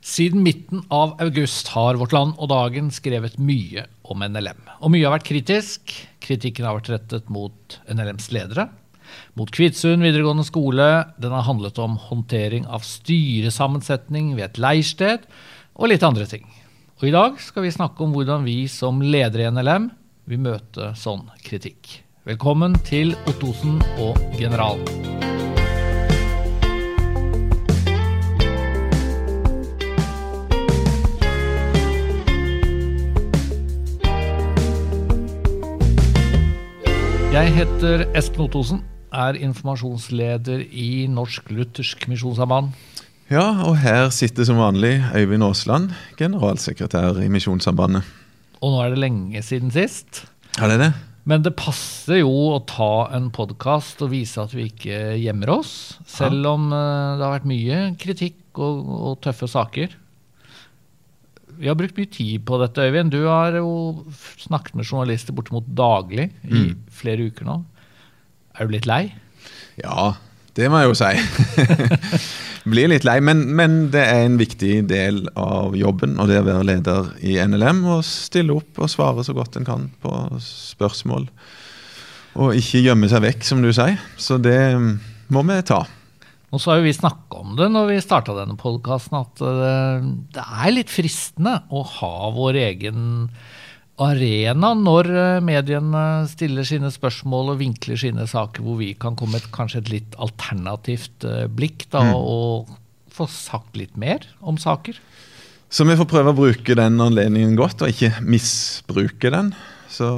Siden midten av august har Vårt Land og Dagen skrevet mye om NLM. Og mye har vært kritisk. Kritikken har vært rettet mot NLMs ledere, mot Kvitsund videregående skole. Den har handlet om håndtering av styresammensetning ved et leirsted, og litt andre ting. Og i dag skal vi snakke om hvordan vi som ledere i NLM vil møte sånn kritikk. Velkommen til Ottosen og Generalen. Jeg heter Espen Ottosen, er informasjonsleder i Norsk Luthersk Misjonssamband. Ja, og her sitter som vanlig Øyvind Aasland, generalsekretær i Misjonssambandet. Og nå er det lenge siden sist. Ja, det er det? Men det passer jo å ta en podkast og vise at vi ikke gjemmer oss. Selv om eh, det har vært mye kritikk og, og tøffe saker. Vi har brukt mye tid på dette, Øyvind. Du har jo snakket med journalister bortimot daglig i mm. flere uker nå. Er du litt lei? Ja, det må jeg jo si. Blir litt lei, men, men, det er en viktig del av jobben og det å være leder i NLM. Og stille opp og svare så godt en kan på spørsmål. Og ikke gjemme seg vekk, som du sier. Så det må vi ta. Og så har jo vi snakka om det når vi starta denne podkasten, at eh, det er litt fristende å ha vår egen arena når eh, mediene stiller sine spørsmål og vinkler sine saker, hvor vi kan komme et kanskje et litt alternativt eh, blikk da, mm. og få sagt litt mer om saker. Så vi får prøve å bruke den anledningen godt, og ikke misbruke den. Så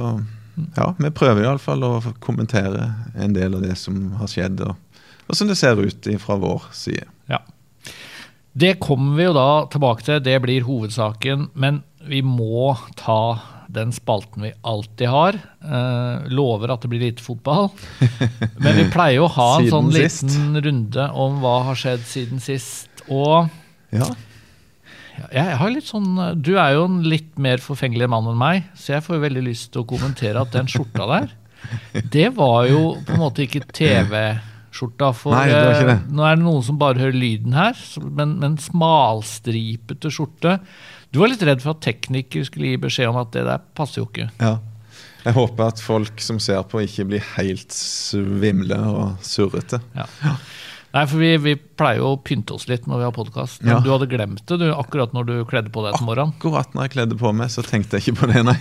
ja, vi prøver iallfall å kommentere en del av det som har skjedd. og som det ser ut fra vår side. Ja. Det kommer vi jo da tilbake til, det blir hovedsaken. Men vi må ta den spalten vi alltid har. Eh, lover at det blir lite fotball. Men vi pleier å ha en sånn liten sist. runde om hva har skjedd siden sist. Og ja. jeg har litt sånn, Du er jo en litt mer forfengelig mann enn meg, så jeg får veldig lyst til å kommentere at den skjorta der, det var jo på en måte ikke TV skjorta. For Nei, det var ikke det. Eh, nå er det noen som bare hører lyden her, men, men smalstripete skjorte. Du var litt redd for at tekniker skulle gi beskjed om at det der passer jo ikke. Ja. Jeg håper at folk som ser på, ikke blir helt svimle og surrete. Ja. Nei, for vi, vi, pleier jo å pynte oss litt når vi har podkast. Ja. du hadde glemt det du, akkurat når du kledde på deg til morgenen. Akkurat når jeg kledde på meg, så tenkte jeg ikke på det, nei.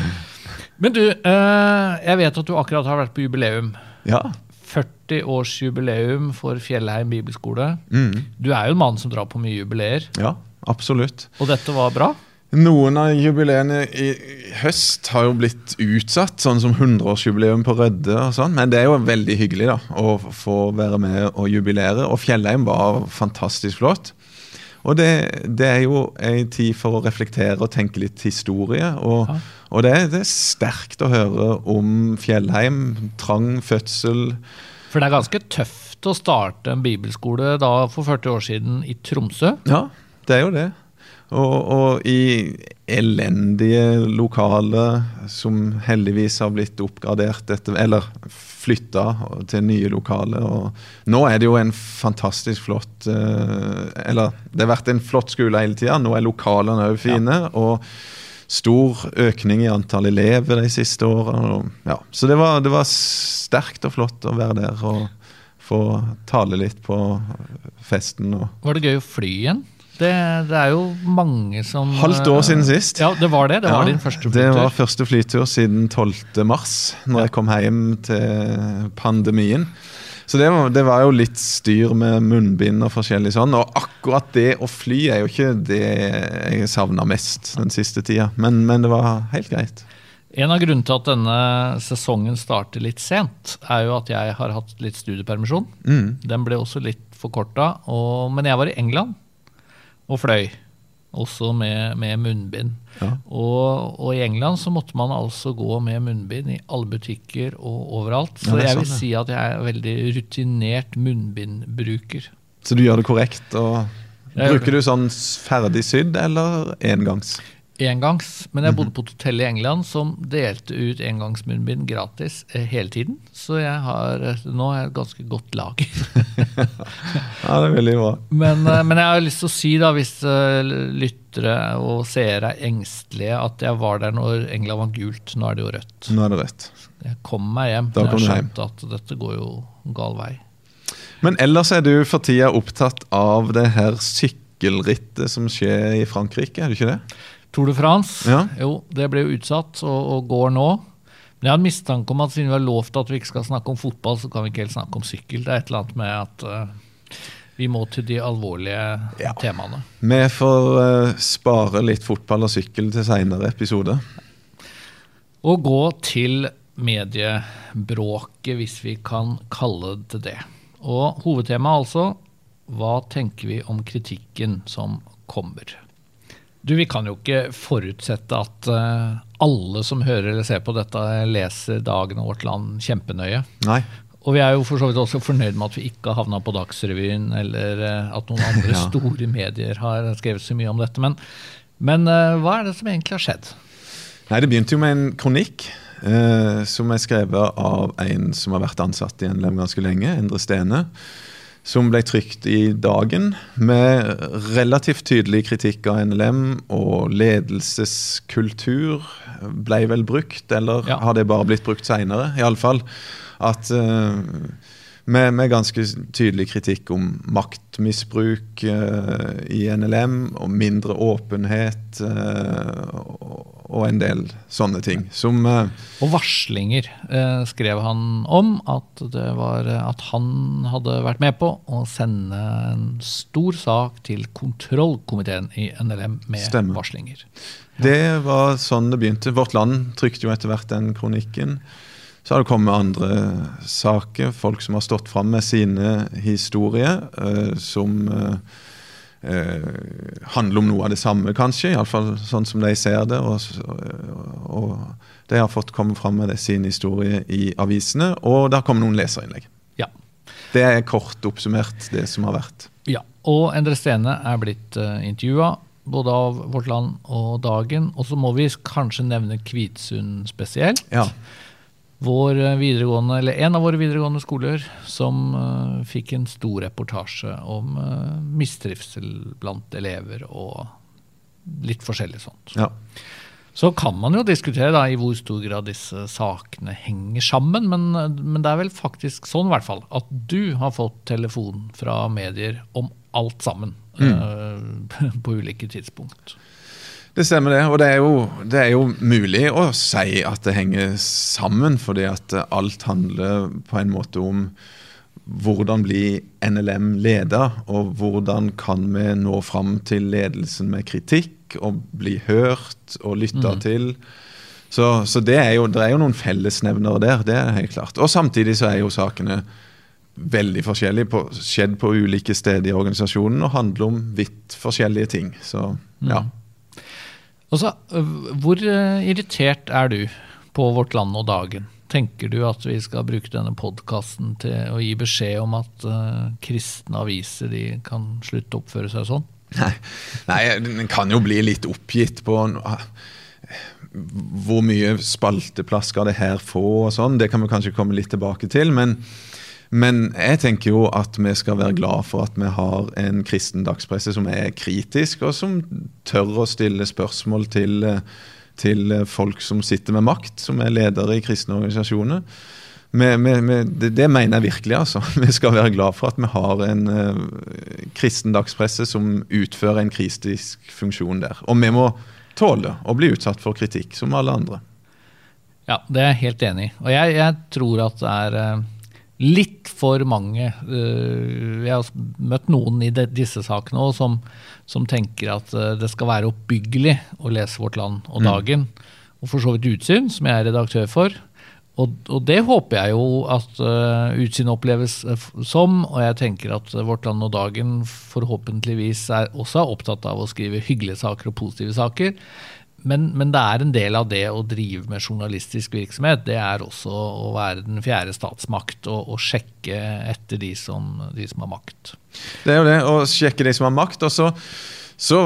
Men du, eh, jeg vet at du akkurat har vært på jubileum. Ja. 40-årsjubileum for Fjellheim bibelskole. Mm. Du er jo en mann som drar på mye jubileer. Ja, absolutt. Og dette var bra? Noen av jubileene i høst har jo blitt utsatt, sånn som 100-årsjubileum på Rødde. og sånn, Men det er jo veldig hyggelig da, å få være med og jubilere. Og Fjellheim var fantastisk flott. Og det, det er jo en tid for å reflektere og tenke litt historie. Og, og det, det, er sterkt å høre om Fjellheim. Trang fødsel. For det er ganske tøft å starte en bibelskole da for 40 år siden i Tromsø? Ja, det er jo det. Og, og, i elendige lokaler som heldigvis har blitt oppgradert etter, eller flytta til nye lokaler. Og nå er det jo en fantastisk flott eh, Eller det har vært en flott skole hele tida. Nå er lokalene òg fine. Ja. og Stor økning i antall elever de siste årene. Ja. Så det var, det var sterkt og flott å være der og få tale litt på festen. Var det gøy å fly igjen? Det, det, er jo mange som Halvt år siden sist. Ja, Det var det? Det var din første flytur? Det var første flytur siden 12. mars, når ja. jeg kom hjem til pandemien. Så det var, det var, jo litt styr med munnbind og forskjellig sånn. Og akkurat det å fly er jo ikke det jeg savna mest den siste tida. Men, men, det var helt greit. En av grunnene til at denne sesongen starter litt sent, er jo at jeg har hatt litt studiepermisjon. Mm. Den ble også litt forkorta. Men jeg var i England og fløy. Også med, med munnbind. Ja. Og, og, i England så måtte man altså gå med munnbind i alle butikker og overalt. Så ja, jeg vil si at jeg er veldig rutinert munnbindbruker. Så du gjør det korrekt? og Bruker du sånn ferdig sydd eller engangs? Engangs, men jeg bodde på et hotell i England som delte ut engangsmunnbind gratis eh, hele tiden. Så jeg har, eh, nå er jeg et ganske godt lag. Ja, det er veldig bra. men, eh, men jeg har lyst til å si, da, hvis eh, lyttere og seere er engstelige, at jeg var der når England var gult. Nå er det jo rødt. Nå er det rødt. Jeg kom meg hjem. Da kom jeg har skjønt at dette går jo gal vei. Men ellers er du for tida opptatt av det her sykkelrittet som skjer i Frankrike, er du ikke det? Tour de France, Ja. jo, det ble jo utsatt og, og går nå. Men jeg har en mistanke om at siden vi har lovt at vi ikke skal snakke om fotball, så kan vi ikke helt snakke om sykkel. Det er et eller annet med at uh, vi må til de alvorlige Ja. temaene. Vi får uh, spare litt fotball og sykkel til seinere episode. Og gå til mediebråket, hvis vi kan kalle det det. Og hovedtemaet altså hva tenker vi om kritikken som kommer? Du, Vi kan jo ikke forutsette at eh, alle som hører eller ser på dette, leser Dagen og Vårt Land kjempenøye. Nei. Og vi er jo for så vidt også fornøyd med at vi ikke har havna på Dagsrevyen, eller eh, at noen andre Ja. store medier har skrevet så mye om dette. Men, men eh, hva er det som egentlig har skjedd? Nei, Det begynte jo med en kronikk eh, som er skrevet av en som har vært ansatt i NLM ganske lenge, Endre Stene. Som ble trykt i Dagen med relativt tydelig kritikk av NLM. Og ledelseskultur ble vel brukt, eller Ja. har det bare blitt brukt seinere? Iallfall at eh, med, med ganske tydelig kritikk om maktmisbruk eh, i NLM, og mindre åpenhet eh, og, og en del sånne ting. Som eh, Og varslinger eh, skrev han om at, det var, at han hadde vært med på å sende en stor sak til kontrollkomiteen i NLM med Stemmer. varslinger. Det var sånn det begynte. Vårt Land trykte jo etter hvert den kronikken. Så har det kommet andre saker, folk som har stått fram med sine historier, eh, som eh, eh, handler om noe av det samme, kanskje. Iallfall sånn som de ser det. Og, og de har fått komme fram med sine sin historie i avisene, og det har kommet noen leserinnlegg. Ja. Det er kort oppsummert det som har vært. ja. Og Endre Stene er blitt uh, intervjua både av Vårt Land og Dagen. Og så må vi kanskje nevne Kvitsund spesielt. Ja. Vår eh, videregående, eller En av våre videregående skoler som uh, fikk en stor reportasje om uh, mistrivsel blant elever og litt forskjellig sånt. ja. Så kan man jo diskutere da i hvor stor grad disse sakene henger sammen, men, men det er vel faktisk sånn i hvert fall at du har fått telefon fra medier om alt sammen eh, på ulike tidspunkt. Det stemmer det, og det er, jo, det er jo mulig å si at det henger sammen, fordi at alt handler på en måte om hvordan bli NLM leder, og hvordan kan vi nå fram til ledelsen med kritikk og bli hørt og lytta til. Så, så det, er jo, det er jo noen fellesnevnere der, det er helt klart. Og samtidig så er jo sakene veldig forskjellige, på, skjedd på ulike steder i organisasjonen og handler om vidt forskjellige ting. Så ja. Og så, øh, Hvor øh, irritert er du på Vårt Land og Dagen? Tenker du at vi skal bruke denne podkasten til å gi beskjed om at uh, kristne aviser de kan slutte å oppføre seg sånn? Nei, nei, en kan jo bli litt oppgitt på ah, hvor mye spalteplass skal det her få og sånn. Det kan vi kanskje komme litt tilbake til. Men, men jeg tenker jo at vi skal være glad for at vi har en kristen dagspresse som er kritisk, og som tør å stille spørsmål til, til folk som sitter med makt, som er ledere i kristne organisasjoner. Med, med, med, det, det mener jeg virkelig. altså. Vi skal være glad for at vi har en uh, kristen dagspresse som utfører en kristisk funksjon der. Og vi må tåle å bli utsatt for kritikk, som alle andre. Ja, det er jeg helt enig i. Og jeg, jeg tror at det er øh, litt for mange øh, Jeg har møtt noen i disse sakene òg som, som tenker at øh, det skal være oppbyggelig å lese Vårt Land og Dagen. Og for så vidt Utsyn, som jeg er redaktør for. Og, og det håper jeg jo at uh, Utsyn oppleves eh, som. Og jeg tenker at eh, Vårt Land og Dagen forhåpentligvis er, også er opptatt av å skrive hyggelige saker og positive saker. Men, men det er en del av det å drive med journalistisk virksomhet. Det er også å være den fjerde statsmakt og, og sjekke etter de som, de som har makt. Det er jo det, å sjekke de som har makt. Og så, så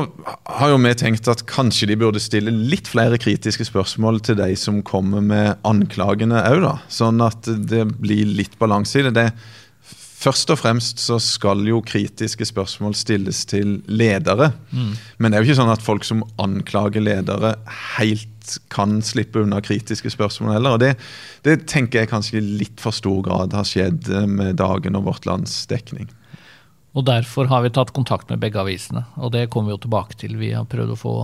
har jo vi tenkt at kanskje de burde stille litt flere kritiske spørsmål til de som kommer med anklagene òg, da. Sånn at det blir litt balanse i det. det. Først og fremst så skal jo kritiske spørsmål stilles til ledere. Mm. Men det er jo ikke sånn at folk som anklager ledere, helt kan slippe unna kritiske spørsmål heller. Og det, det tenker jeg kanskje i litt for stor grad har skjedd med dagen og Vårt Lands dekning. Og Derfor har vi tatt kontakt med begge avisene. og Det kommer vi jo tilbake til. Vi har prøvd å få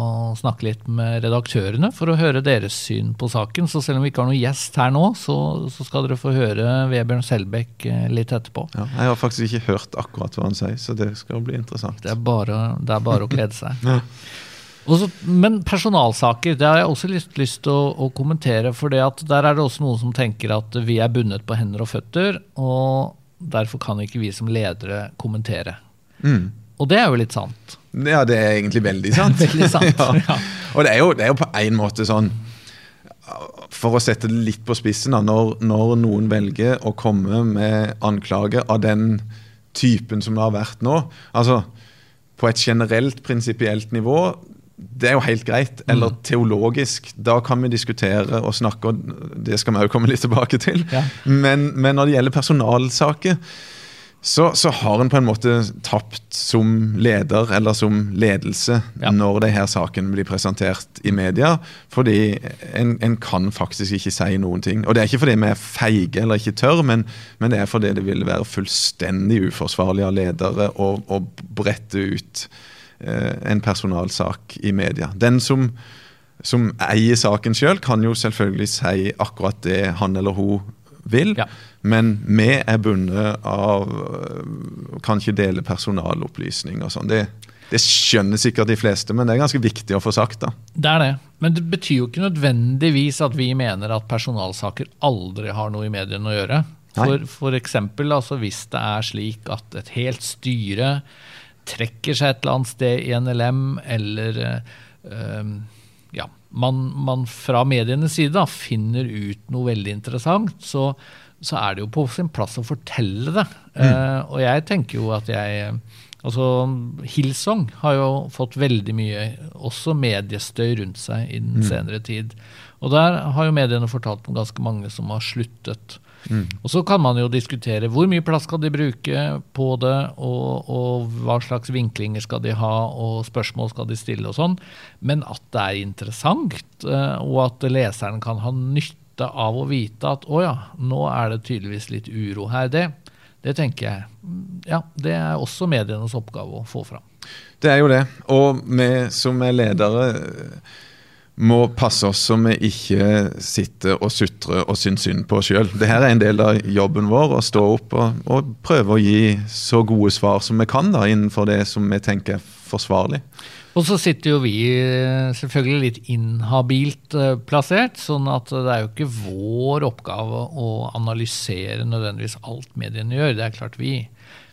snakke litt med redaktørene for å høre deres syn på saken. Så selv om vi ikke har noen gjest her nå, så, så skal dere få høre Vebjørn Selbekk eh, litt etterpå. Ja, jeg har faktisk ikke hørt akkurat hva han sier, så det skal bli interessant. Det er bare, det er bare å glede seg. ja. Også, men personalsaker det har jeg også lyst, lyst til å, å kommentere. For der er det også noen som tenker at vi er bundet på hender og føtter. og Derfor kan ikke vi som ledere kommentere. Mm. Og det er jo litt sant. Ja, det er egentlig veldig sant. veldig sant, ja. Og det er, jo, det er, jo, på en måte sånn For å sette det litt på spissen, da, når, når, noen velger å komme med anklager av den typen som det har vært nå altså På et generelt, prinsipielt nivå det er jo helt greit. Eller mm. teologisk. Da kan vi diskutere og snakke, og det skal vi òg komme litt tilbake til. Ja. Men, men, når det gjelder personalsaker, så, så, har en på en måte tapt som leder eller som ledelse ja. når de her sakene blir presentert i media. Fordi en, en, kan faktisk ikke si noen ting. Og det er ikke fordi vi er feige eller ikke tør, men, men det er fordi det ville være fullstendig uforsvarlig av ledere å, brette ut en personalsak i media. Den som, som eier saken sjøl, kan jo selvfølgelig si akkurat det han eller hun vil. Ja. Men vi er bundet av eh, Kan ikke dele personalopplysninger og sånn. Det, det, skjønner sikkert de fleste, men det er ganske viktig å få sagt. da. Det er det. Men det betyr jo ikke nødvendigvis at vi mener at personalsaker aldri har noe i mediene å gjøre. For, for eksempel, altså, hvis det er slik at et helt styre trekker seg et eller annet sted i NLM, eller uh, ja, man, man, fra medienes side da, finner ut noe veldig interessant, så, så, er det jo på sin plass å fortelle det. Mm. Uh, og jeg tenker jo at jeg Altså, Hillsong har jo fått veldig mye også mediestøy rundt seg i den mm. senere tid. Og der har jo mediene fortalt om ganske mange som har sluttet. Mm. Og Så kan man jo diskutere hvor mye plass skal de bruke på det, og, og, hva slags vinklinger skal de ha, og spørsmål skal de stille og sånn. Men at det er interessant, eh, og at leseren kan ha nytte av å vite at å ja, nå er det tydeligvis litt uro her, det, det tenker jeg. Ja, det er også medienes oppgave å få fram. Det er jo det. Og vi som er ledere må passe oss så vi ikke sitter og sutrer og syns synd på oss sjøl. Dette er en del av jobben vår, å stå opp og, og, prøve å gi så gode svar som vi kan da, innenfor det som vi tenker er forsvarlig. Og så sitter jo vi eh, selvfølgelig litt inhabilt eh, plassert, sånn at det er jo ikke vår oppgave å analysere nødvendigvis alt mediene gjør. Det er klart vi,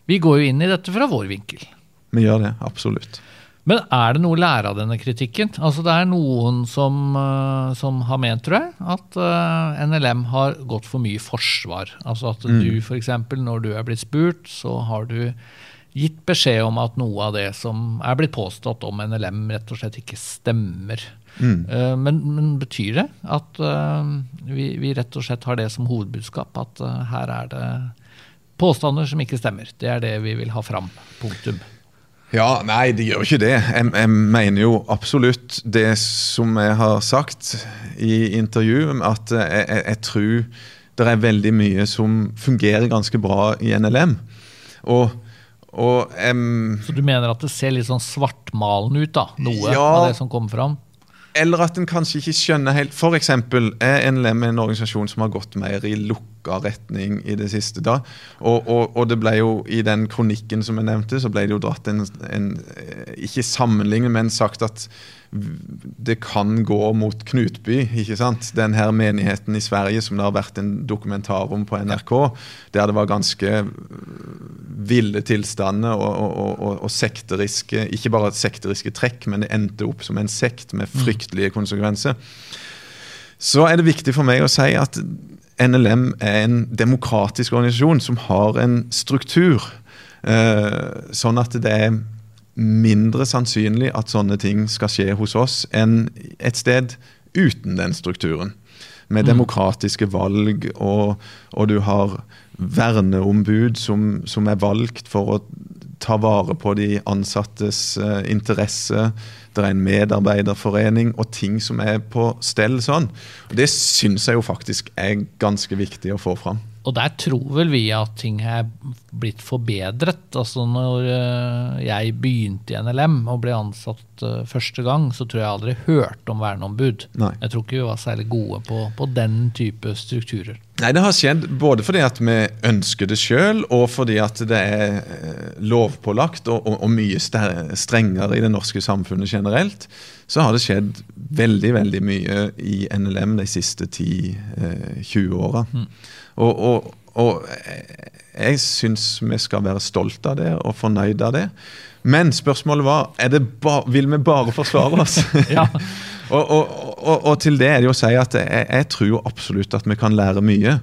vi går jo inn i dette fra vår vinkel. Vi gjør det, absolutt. Men er det noe å lære av denne kritikken? Altså Det er noen som, uh, som har ment, tror jeg, at uh, eh, NLM har gått for mye forsvar. Altså at mm. du f.eks. når du er blitt spurt, så har du gitt beskjed om at noe av det som er blitt påstått om NLM, rett og slett ikke stemmer. Mm. Uh, men, men, betyr det at vi, vi, rett og slett har det som hovedbudskap, at her er det påstander som ikke stemmer? Det er det vi vil ha fram. Punktum. Ja, Nei, det gjør ikke det. Jeg, jeg, mener jo absolutt det som jeg har sagt i intervju, at jeg, jeg, jeg, tror det er veldig mye som fungerer ganske bra i NLM. Og, og um, Så du mener at det ser litt sånn svartmalende ut, da? Noe ja, av det som kommer fram? Eller at en kanskje ikke skjønner helt F.eks. er NLM en organisasjon som har gått mer i lukka retning i det siste. da. Og, og, og, det ble jo i den kronikken som jeg nevnte, så ble det jo dratt en, en Ikke sammenlignet, men sagt at det kan gå mot Knutby, ikke sant? Den her menigheten i Sverige som det har vært en dokumentar om på NRK, der det var ganske ville tilstander og, og, og, og, sekteriske Ikke bare sekteriske trekk, men det endte opp som en sekt med mm. fryktelige konsekvenser. Så er det viktig for meg å si at NLM er en demokratisk organisasjon som har en struktur, eh, sånn at det er mindre sannsynlig at sånne ting skal skje hos oss enn et sted uten den strukturen. Med Mm. demokratiske valg, og, og du har verneombud som, som er valgt for å ta vare på de ansattes uh, interesse. Det er en medarbeiderforening og ting som er på stell sånn. Og Det syns jeg jo faktisk er ganske viktig å få fram. Og der tror vel vi at ting er blitt forbedret. Altså når eh, jeg begynte i NLM og ble ansatt eh, første gang, så tror jeg aldri hørte om verneombud. Nei. Jeg tror ikke vi var særlig gode på, på den type strukturer. Nei, Det har skjedd både fordi at vi ønsker det sjøl, og fordi at det er eh, lovpålagt og, og, og mye strengere i det norske samfunnet generelt. Så har det skjedd veldig veldig mye i NLM de siste 10-20 åra. Og, og, og eh, jeg syns vi skal være stolt av det og fornøyd av det. Men spørsmålet var er det ba, vil vi bare forsvare oss. Ja. og, og, og, og til det er det jo å si at jeg, jeg tror absolutt at vi kan lære mye.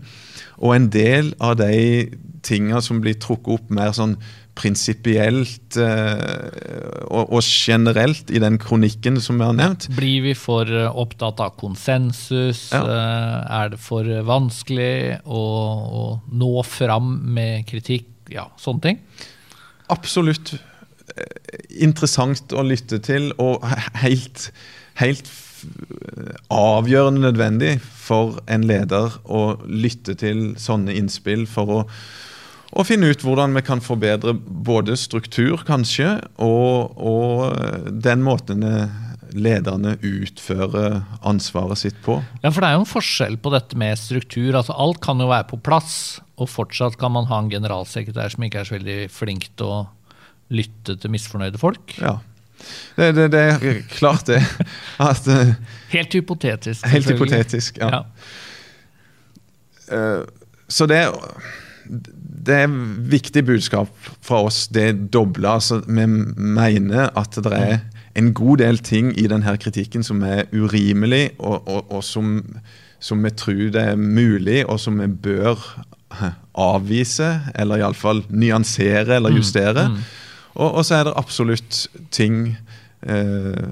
Og en del av de tinga som blir trukket opp mer sånn prinsipielt eh, og, og generelt i den kronikken som vi har nevnt, Blir vi for eh, opptatt av konsensus? Ja. Eh, Er det for vanskelig å, å nå fram med kritikk? Ja, sånne ting. absolutt interessant å lytte til, og helt, helt avgjørende nødvendig for en leder å lytte til sånne innspill for å, å finne ut hvordan vi kan forbedre både struktur, kanskje, og, og eh, den måten eh, lederne utfører ansvaret sitt på. Ja, for det er jo en forskjell på dette med struktur. Altså Alt kan jo være på plass, og fortsatt kan man ha en generalsekretær som ikke er så veldig flink til å lytte til misfornøyde folk. Ja. Det, det, det er klart det. At, eh, Helt hypotetisk. helt hypotetisk. ja. Ja. Uh, Så det, det er viktig budskap fra oss, det doble. Altså, vi mener at det er en god del ting i denne kritikken som er urimelig, og, og, og som, som vi tror det er mulig, og som vi bør avvise, eller iallfall nyansere eller justere. Og, og så er det absolutt ting eh,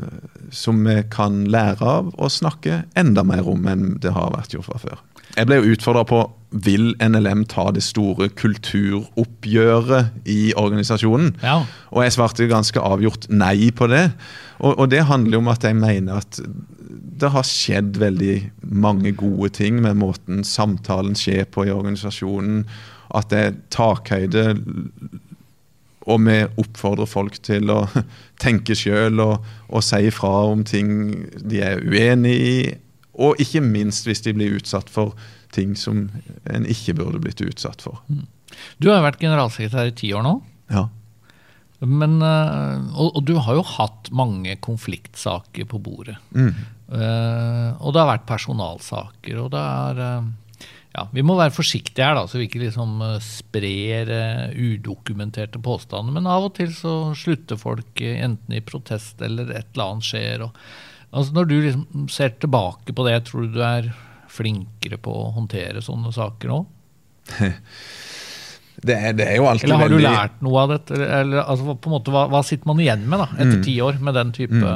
som vi kan lære av og snakke enda mer om enn det har vært gjort fra før. Jeg ble jo utfordra på vil NLM ta det store kulturoppgjøret i organisasjonen. Ja. Og jeg svarte ganske avgjort nei på det. Og, og det handler om at jeg mener at det har skjedd veldig mange gode ting med måten samtalen skjer på i organisasjonen. At det er takhøyde, og vi oppfordrer folk til å tenke sjøl og, og si ifra om ting de er uenig i. Og ikke minst hvis de blir utsatt for ting som en ikke burde blitt utsatt for. Du har jo vært generalsekretær i ti år nå. Ja. Men, eh, og, og du har jo hatt mange konfliktsaker på bordet. Mm. Uh, og det har vært personalsaker, og det er uh, ja, Vi må være forsiktige her, da, så vi ikke liksom sprer uh, udokumenterte påstander. Men av og til så slutter folk enten i protest eller et eller annet skjer. Og, altså Når du liksom ser tilbake på det, tror du du er flinkere på å håndtere sånne saker nå? Det, er, det er jo alltid Eller har du veldig lært noe av dette? Eller, altså, på en måte, hva, hva sitter man igjen med da, etter Mm. ti år med den type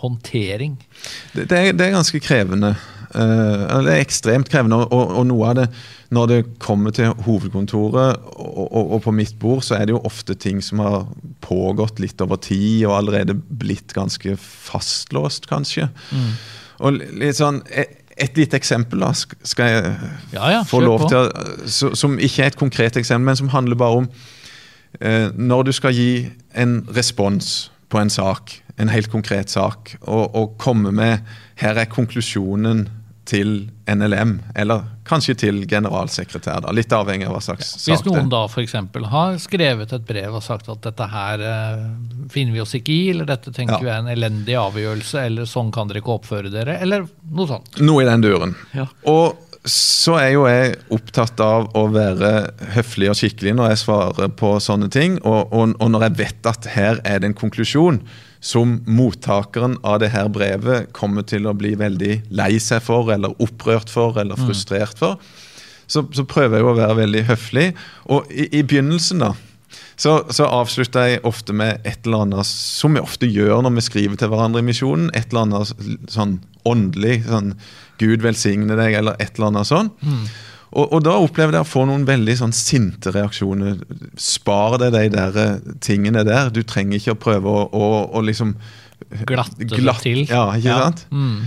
håndtering? Det, det, er, det er ganske krevende. Uh, det er ekstremt krevende. Og, og noe av det, når det kommer til hovedkontoret og, og, og på mitt bord, så er det jo ofte ting som har pågått litt over tid og allerede blitt ganske fastlåst, kanskje. Og litt sånn et, et lite eksempel, da, skal jeg Ja, ja, få lov på. til å Som ikke er et konkret eksempel, men som handler bare om eh, når du skal gi en respons på en sak, en helt konkret sak, og, og komme med her er konklusjonen til NLM, eller kanskje til generalsekretær, da, litt avhengig av hva slags ja, sak det Hvis noen er. da f.eks. har skrevet et brev og sagt at dette her eh, finner vi oss ikke i, eller dette tenker Ja. vi er en elendig avgjørelse, eller sånn kan dere ikke oppføre dere, eller noe sånt. Noe i den duren. Ja. Og så er jo jeg opptatt av å være høflig og skikkelig når jeg svarer på sånne ting. Og, og, og når jeg vet at her er det en konklusjon som mottakeren av det her brevet kommer til å bli veldig lei seg for, eller opprørt for, eller frustrert for, så, så prøver jeg å være veldig høflig. Og i, i begynnelsen, da, så, så avslutter jeg ofte med et eller annet som vi ofte gjør når vi skriver til hverandre i misjonen. Et eller annet sånn åndelig. sånn Gud velsigne deg, eller et eller annet sånn. Mm. Og, og, da opplever jeg å få noen veldig sånn sinte reaksjoner. Spar deg de der eh, tingene der. Du trenger ikke å prøve å, å, å liksom Glatte glatt, til. Ja, ikke ja. sant? Mm.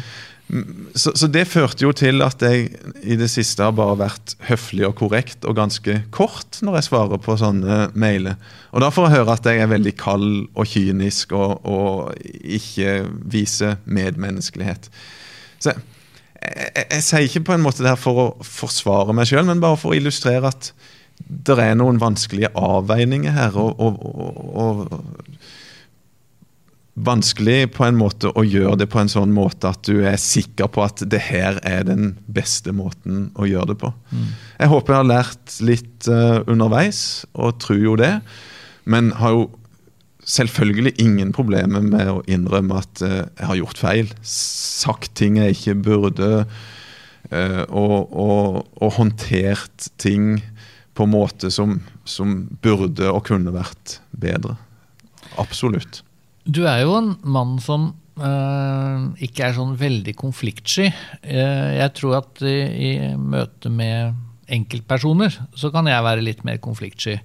Så, så, det førte jo til at jeg i det siste har bare vært høflig og korrekt og ganske kort når jeg svarer på sånne mailer. Og da får jeg høre at jeg er veldig kald og kynisk og, og ikke viser medmenneskelighet. Så jeg, jeg, jeg, sier ikke på en måte det her for å forsvare meg sjøl, men bare for å illustrere at det er noen vanskelige avveininger her. og, og, og vanskelig på en måte å gjøre det på en sånn måte at du er sikker på at det her er den beste måten å gjøre det på. Mm. Jeg håper jeg har lært litt uh, underveis, og tror jo det. Men har jo selvfølgelig ingen problemer med å innrømme at uh, jeg har gjort feil. Sagt ting jeg ikke burde, uh, og, og, og, håndtert ting på en måte som, som burde og kunne vært bedre. Absolutt. Du er jo en mann som uh, ikke er sånn veldig konfliktsky. Jeg tror at i, i møte med enkeltpersoner så kan jeg være litt mer konfliktsky.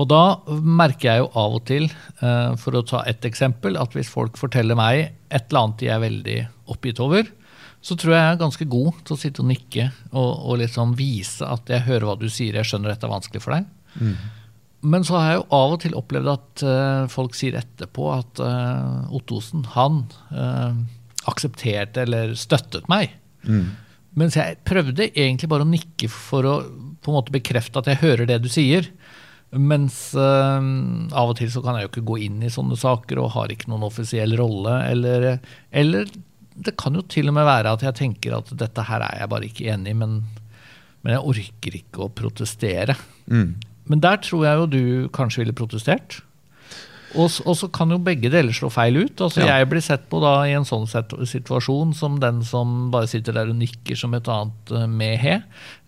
Og da merker jeg jo av og til, uh, for å ta ett eksempel, at hvis folk forteller meg et eller annet de er veldig oppgitt over, så tror jeg jeg er ganske god til å sitte og nikke og, og liksom vise at jeg hører hva du sier, jeg skjønner dette er vanskelig for deg. Mm. Men så har jeg jo av og til opplevd at uh, folk sier etterpå at uh, Ottosen, han uh, aksepterte eller støttet meg. Mm. Mens jeg prøvde egentlig bare å nikke for å på en måte bekrefte at jeg hører det du sier. Mens av og til så kan jeg jo ikke gå inn i sånne saker og har ikke noen offisiell rolle. Eller, eller det kan jo til og med være at jeg tenker at dette her er jeg bare ikke enig i, men, men jeg orker ikke å protestere. Mm. Men der tror jeg jo du kanskje ville protestert. Og, og så kan jo begge deler slå feil ut. Altså ja. Jeg blir sett på da i en sånn situasjon som den som bare sitter der og nikker som et annet uh, mehe,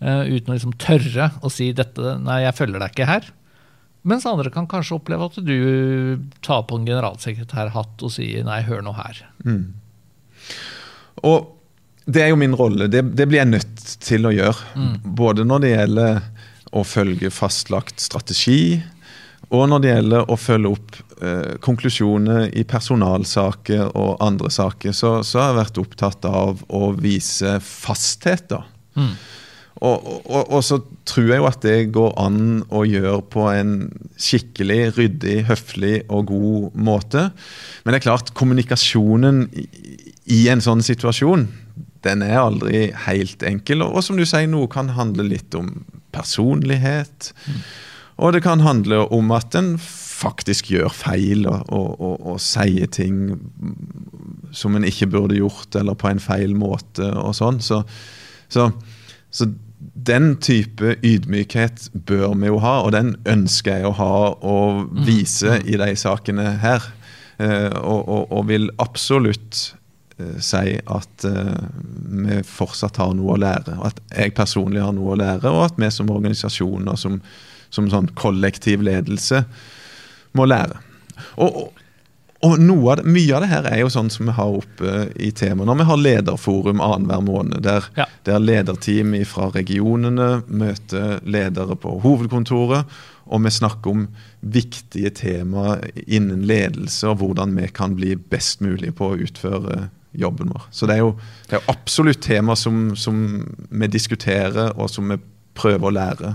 uh, uten å liksom tørre å si dette, 'nei, jeg følger deg ikke her'. Mens andre kan kanskje oppleve at du tar på en generalsekretærhatt og sier 'nei, hør nå her'. Mm. Og det er jo min rolle. Det, det, blir jeg nødt til å gjøre. Mm. Både når det gjelder å følge fastlagt strategi. Og når det gjelder å følge opp eh, konklusjoner i personalsaker og andre saker, så, så, har jeg vært opptatt av å vise fasthet. da. Mm. Og, og, og, så tror jeg jo at det går an å gjøre på en skikkelig, ryddig, høflig og god måte. Men det er klart, kommunikasjonen i, en sånn situasjon, den er aldri helt enkel. Og, og som du sier, noe kan handle litt om personlighet. Mm. Og det kan handle om at en faktisk gjør feil og, og, og, og, sier ting som en ikke burde gjort, eller på en feil måte og sånn. Så, så, så, den type ydmykhet bør vi jo ha, og den ønsker jeg å ha og mm. vise mm. i de sakene her. Og, og, vil absolutt Eh, si at uh, vi fortsatt har noe å lære. At jeg personlig har noe å lære, og at vi som organisasjon og som, som sånn kollektiv ledelse må lære. Og, og, og av det, Mye av det her er jo sånn som vi har oppe i temaet når vi har lederforum annenhver måned. Der, ja. der lederteam fra regionene møter ledere på hovedkontoret. Og vi snakker om viktige temaer innen ledelse og hvordan vi kan bli best mulig på å utføre jobben vår. Så det er jo, det er absolutt tema som, som, vi diskuterer, og som vi prøver å lære.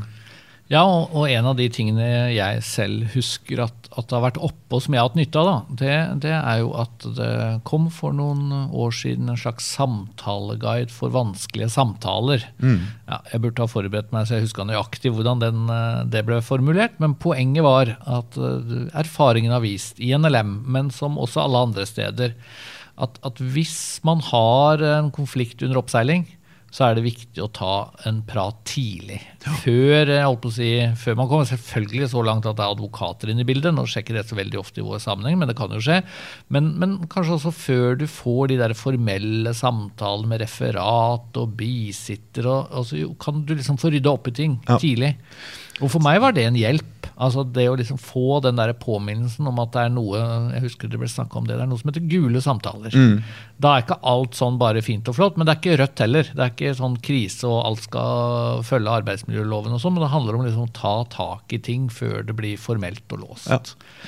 Ja, og, og en av de tingene jeg selv husker at, at, det har vært oppe, og som jeg har hatt nytte av, da, det, det, er jo at det kom for noen år siden en slags samtaleguide for vanskelige samtaler. Mm. Ja, jeg burde ha forberedt meg så jeg huska nøyaktig hvordan den, eh, det ble formulert, men poenget var at uh, erfaringen har vist, i NLM, men som også alle andre steder, at, at, hvis man har en konflikt under oppseiling, så er det viktig å ta en prat tidlig. Før, si, før, man kommer selvfølgelig så langt at det er advokater inne i bildet. Nå sjekker det så veldig ofte i vår sammenheng, men det kan jo skje. Men, men kanskje også før du får de der formelle samtalene med referat og bisitter, og, og så kan du liksom få rydda opp i ting ja. tidlig. Og for meg var det en hjelp. Altså Det å liksom få den der påminnelsen om at det er noe jeg husker det ble om det, det er noe som heter gule samtaler. Mm. Da er ikke alt sånn bare fint og flott, men det er ikke rødt heller. Det er ikke sånn krise og alt skal følge arbeidsmiljøloven og sånn, men det handler om liksom å ta tak i ting før det blir formelt og låst. Ja.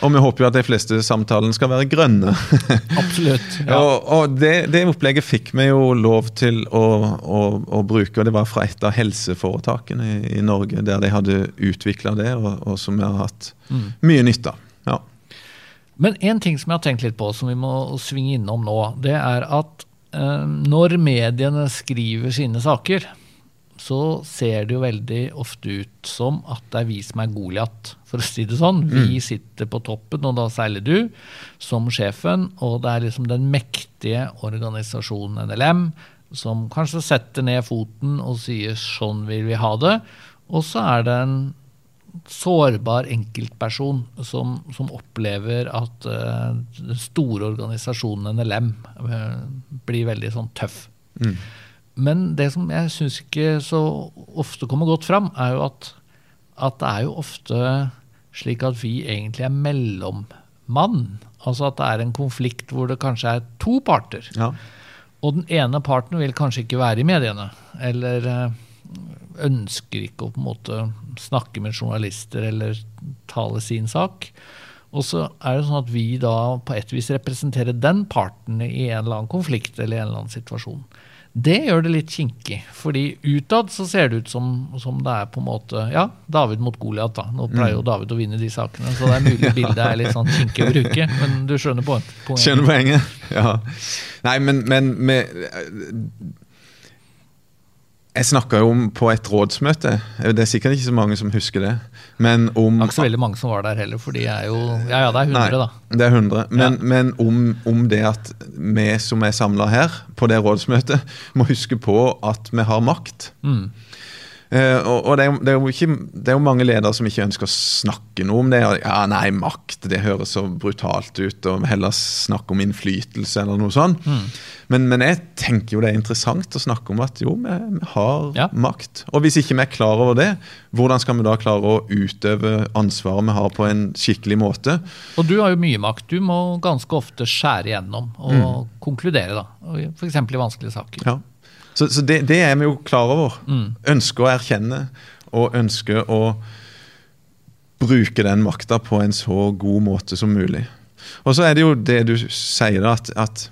Og vi håper jo at de fleste samtalene skal være grønne. Absolutt. Ja. og, og det, det, opplegget fikk vi jo lov til å, å, å, bruke, og det var fra et av helseforetakene i, i Norge, der de hadde utvikla det. og, og som vi har hatt mm. mye nytte av. Men en ting som jeg har tenkt litt på, som vi må svinge innom nå, det er at eh, når mediene skriver sine saker, så ser det jo veldig ofte ut som at det er vi som er Goliat, for å si det sånn. Mm. Vi sitter på toppen, og da særlig du, som sjefen, og det er liksom den mektige organisasjonen NLM som kanskje setter ned foten og sier 'sånn vil vi ha det', og så er det en sårbar enkeltperson som, som opplever at uh, den store organisasjonen NLM uh, eh, blir veldig sånn tøff. Mm. Men det som jeg syns ikke så ofte kommer godt fram, er jo at, at, det er jo ofte slik at vi egentlig er mellommann. Altså at det er en konflikt hvor det kanskje er to parter. Ja. Og den ene parten vil kanskje ikke være i mediene. Eller uh, ønsker ikke å på en måte snakke med journalister eller tale sin sak. Og så er det sånn at vi da på et vis representerer den parten i en eller annen konflikt eller i en eller annen situasjon. Det gjør det litt kinkig, fordi utad så ser det ut som, som, det er på en måte Ja, David mot Goliat, da. Nå pleier jo mm. David å vinne de sakene, så det er mulig bildet er litt sånn kinkig å bruke. Men du skjønner poenget? Skjønner poenget, ja. Nei, men, men med, jeg snakka jo om på et rådsmøte, det er sikkert ikke så mange som husker det. Men om Det er ikke så veldig mange som var der heller, for de er jo Ja ja, det er 100, nei, da. Det er 100. Men, ja. men om, om, det at vi som er samla her på det rådsmøtet, må huske på at vi har makt. Mm. Uh, og, og det, er, det, er ikke, det, er, jo mange ledere som ikke ønsker å snakke noe om det. Ja, nei, makt, det høres så brutalt ut, og heller snakke om innflytelse eller noe sånt. Mm. Men, men, jeg tenker jo det er interessant å snakke om at jo, vi, vi har ja. makt. Og hvis ikke vi er klar over det, hvordan skal vi da klare å utøve ansvaret vi har på en skikkelig måte? Og du har jo mye makt. Du må ganske ofte skjære igjennom og mm. konkludere, da. F.eks. i vanskelige saker. Ja. Så, så det, det, er vi jo klar over. Mm. Ønsker å erkjenne og ønsker å bruke den makta på en så god måte som mulig. Og så er det jo det du sier, at, at,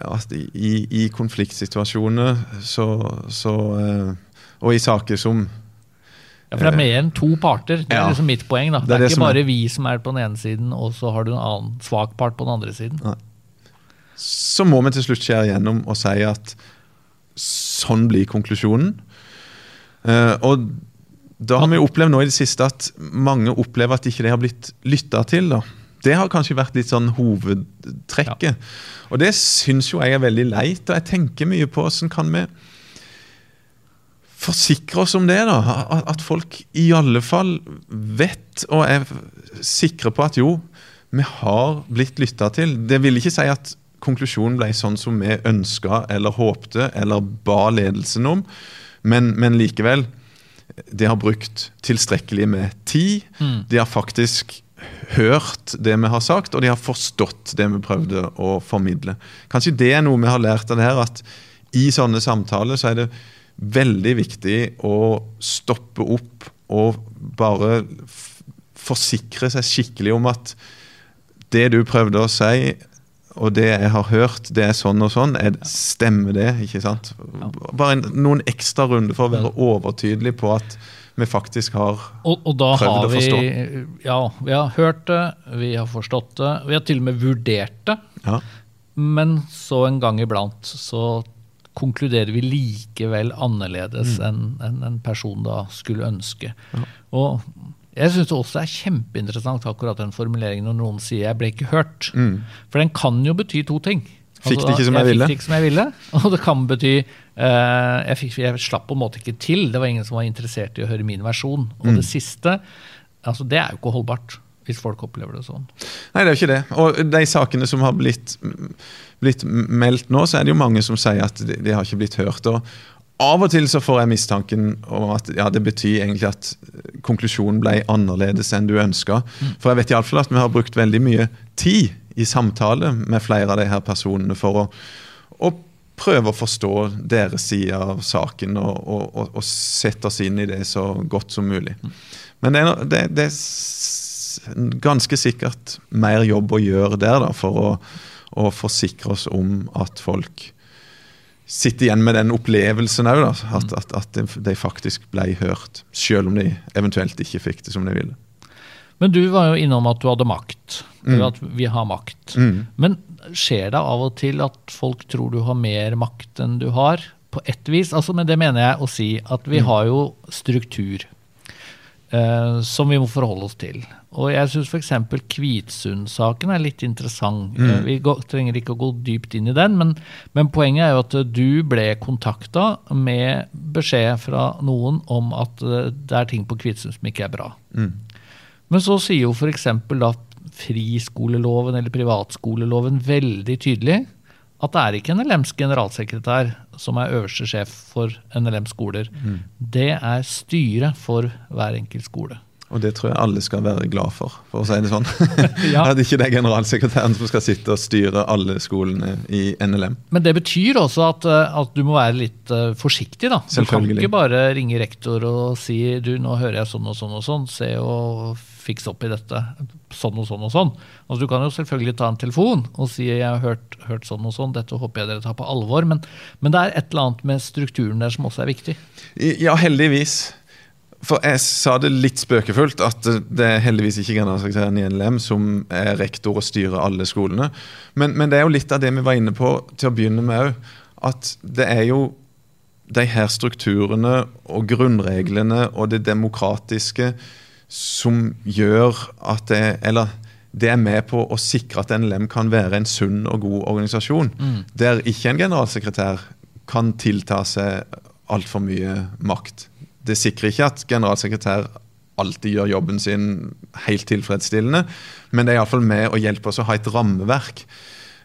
at i, i, konfliktsituasjoner så, så, eh, Og i saker som ja, For det er mer enn to parter. Det er ja, liksom mitt poeng. da. Det er, det er ikke bare er. vi som er på den ene siden, og så har du en annen svak part på den andre siden. Nei. Så må vi til slutt skjære igjennom og si at sånn blir konklusjonen. Uh, og da har vi opplevd nå i det siste at mange opplever at ikke det har blitt lytta til. da. Det har kanskje vært litt sånn hovedtrekket. Ja. Og det syns jo jeg er veldig leit. Og jeg tenker mye på hvordan kan vi forsikre oss om det. da, At folk i alle fall vet og er sikre på at jo, vi har blitt lytta til. Det vil ikke si at konklusjonen ble sånn som vi ønska eller håpte eller ba ledelsen om. Men, men, likevel, de har brukt tilstrekkelig med tid. Mm. De har faktisk hørt det vi har sagt, og de har forstått det vi prøvde å formidle. Kanskje det er noe vi har lært av det her, at i sånne samtaler så er det veldig viktig å stoppe opp og bare forsikre seg skikkelig om at det du prøvde å si, og det jeg har hørt, det er sånn og sånn. Jeg stemmer det? ikke sant? Bare en, noen ekstra runder for å være mm. overtydelig på at vi faktisk har og, og da prøvd har vi, å forstå. Ja, vi har hørt det, vi har forstått det. Vi har til og med vurdert det. Ja. Men så en gang iblant så konkluderer vi likevel annerledes mm. enn en, en person da skulle ønske. Ja. Og jeg syns det også er kjempeinteressant akkurat den formuleringen når noen sier 'jeg ble ikke hørt'. Mm. For den kan jo bety to ting. Fikk det altså, ikke som jeg, jeg ville. Fikk det ikke som jeg ville, Og det kan bety uh, jeg, fikk, jeg, slapp på en måte ikke til. Det var ingen som var interessert i å høre min versjon. Og mm. det siste, altså det er jo ikke holdbart. Hvis folk opplever det sånn. Nei, det er jo ikke det. Og de sakene som har blitt, blitt meldt nå, så er det jo mange som sier at de, de har ikke blitt hørt. og av og til så får jeg mistanken om at ja, det betyr egentlig at konklusjonen ble annerledes enn du ønska. For jeg vet iallfall at vi har brukt veldig mye tid i samtale med flere av de her personene for å, å prøve å forstå deres side av saken og, og, og, og, sette oss inn i det så godt som mulig. Men det er, det, det er ganske sikkert mer jobb å gjøre der da, for å, å forsikre oss om at folk sitter igjen med den opplevelsen òg, at, at, at, de faktisk ble hørt. Selv om de eventuelt ikke fikk det som de ville. Men du var jo innom at du hadde makt. Eller mm. at vi har makt. Mm. Men skjer det av og til at folk tror du har mer makt enn du har? På ett vis. Altså, men det mener jeg å si at vi mm. har jo struktur. Uh, som vi må forholde oss til. Og jeg syns f.eks. Kvitsund-saken er litt interessant. Mm. Uh, vi går, trenger ikke å gå dypt inn i den, men, men poenget er jo at du ble kontakta med beskjed fra noen om at uh, det er ting på Kvitsund som ikke er bra. Mm. Men så sier jo f.eks. da friskoleloven eller privatskoleloven veldig tydelig at det er ikke NLMs generalsekretær som er øverste sjef for NLM skoler. Mm. Det er styret for hver enkelt skole. Og det tror jeg alle skal være glad for, for å si det sånn. ja. At ikke det er generalsekretæren som skal sitte og styre alle skolene i NLM. Men det betyr også at, eh, at du må være litt uh, forsiktig, da. Du kan ikke bare ringe rektor og si du, nå hører jeg sånn og sånn og sånn, se og fikse opp i dette. Sånn og sånn og sånn. Altså, du kan jo selvfølgelig ta en telefon og si jeg har hørt, hørt sånn og sånn, dette håper jeg dere tar på alvor. Men, men det er et eller annet med strukturen der som også er viktig. Ja, heldigvis. For jeg sa det litt spøkefullt, at det er heldigvis ikke generalsekretæren i NLM som er rektor og styrer alle skolene. Men, men, det er jo litt av det vi var inne på til å begynne med òg. At det er jo de her strukturene og grunnreglene og det demokratiske som gjør at det Eller det er med på å sikre at NLM kan være en sunn og god organisasjon. Mm. Der ikke en generalsekretær kan tilta seg altfor mye makt det sikrer ikke at generalsekretær alltid gjør jobben sin helt tilfredsstillende, men det er iallfall med å hjelpe oss å ha et rammeverk.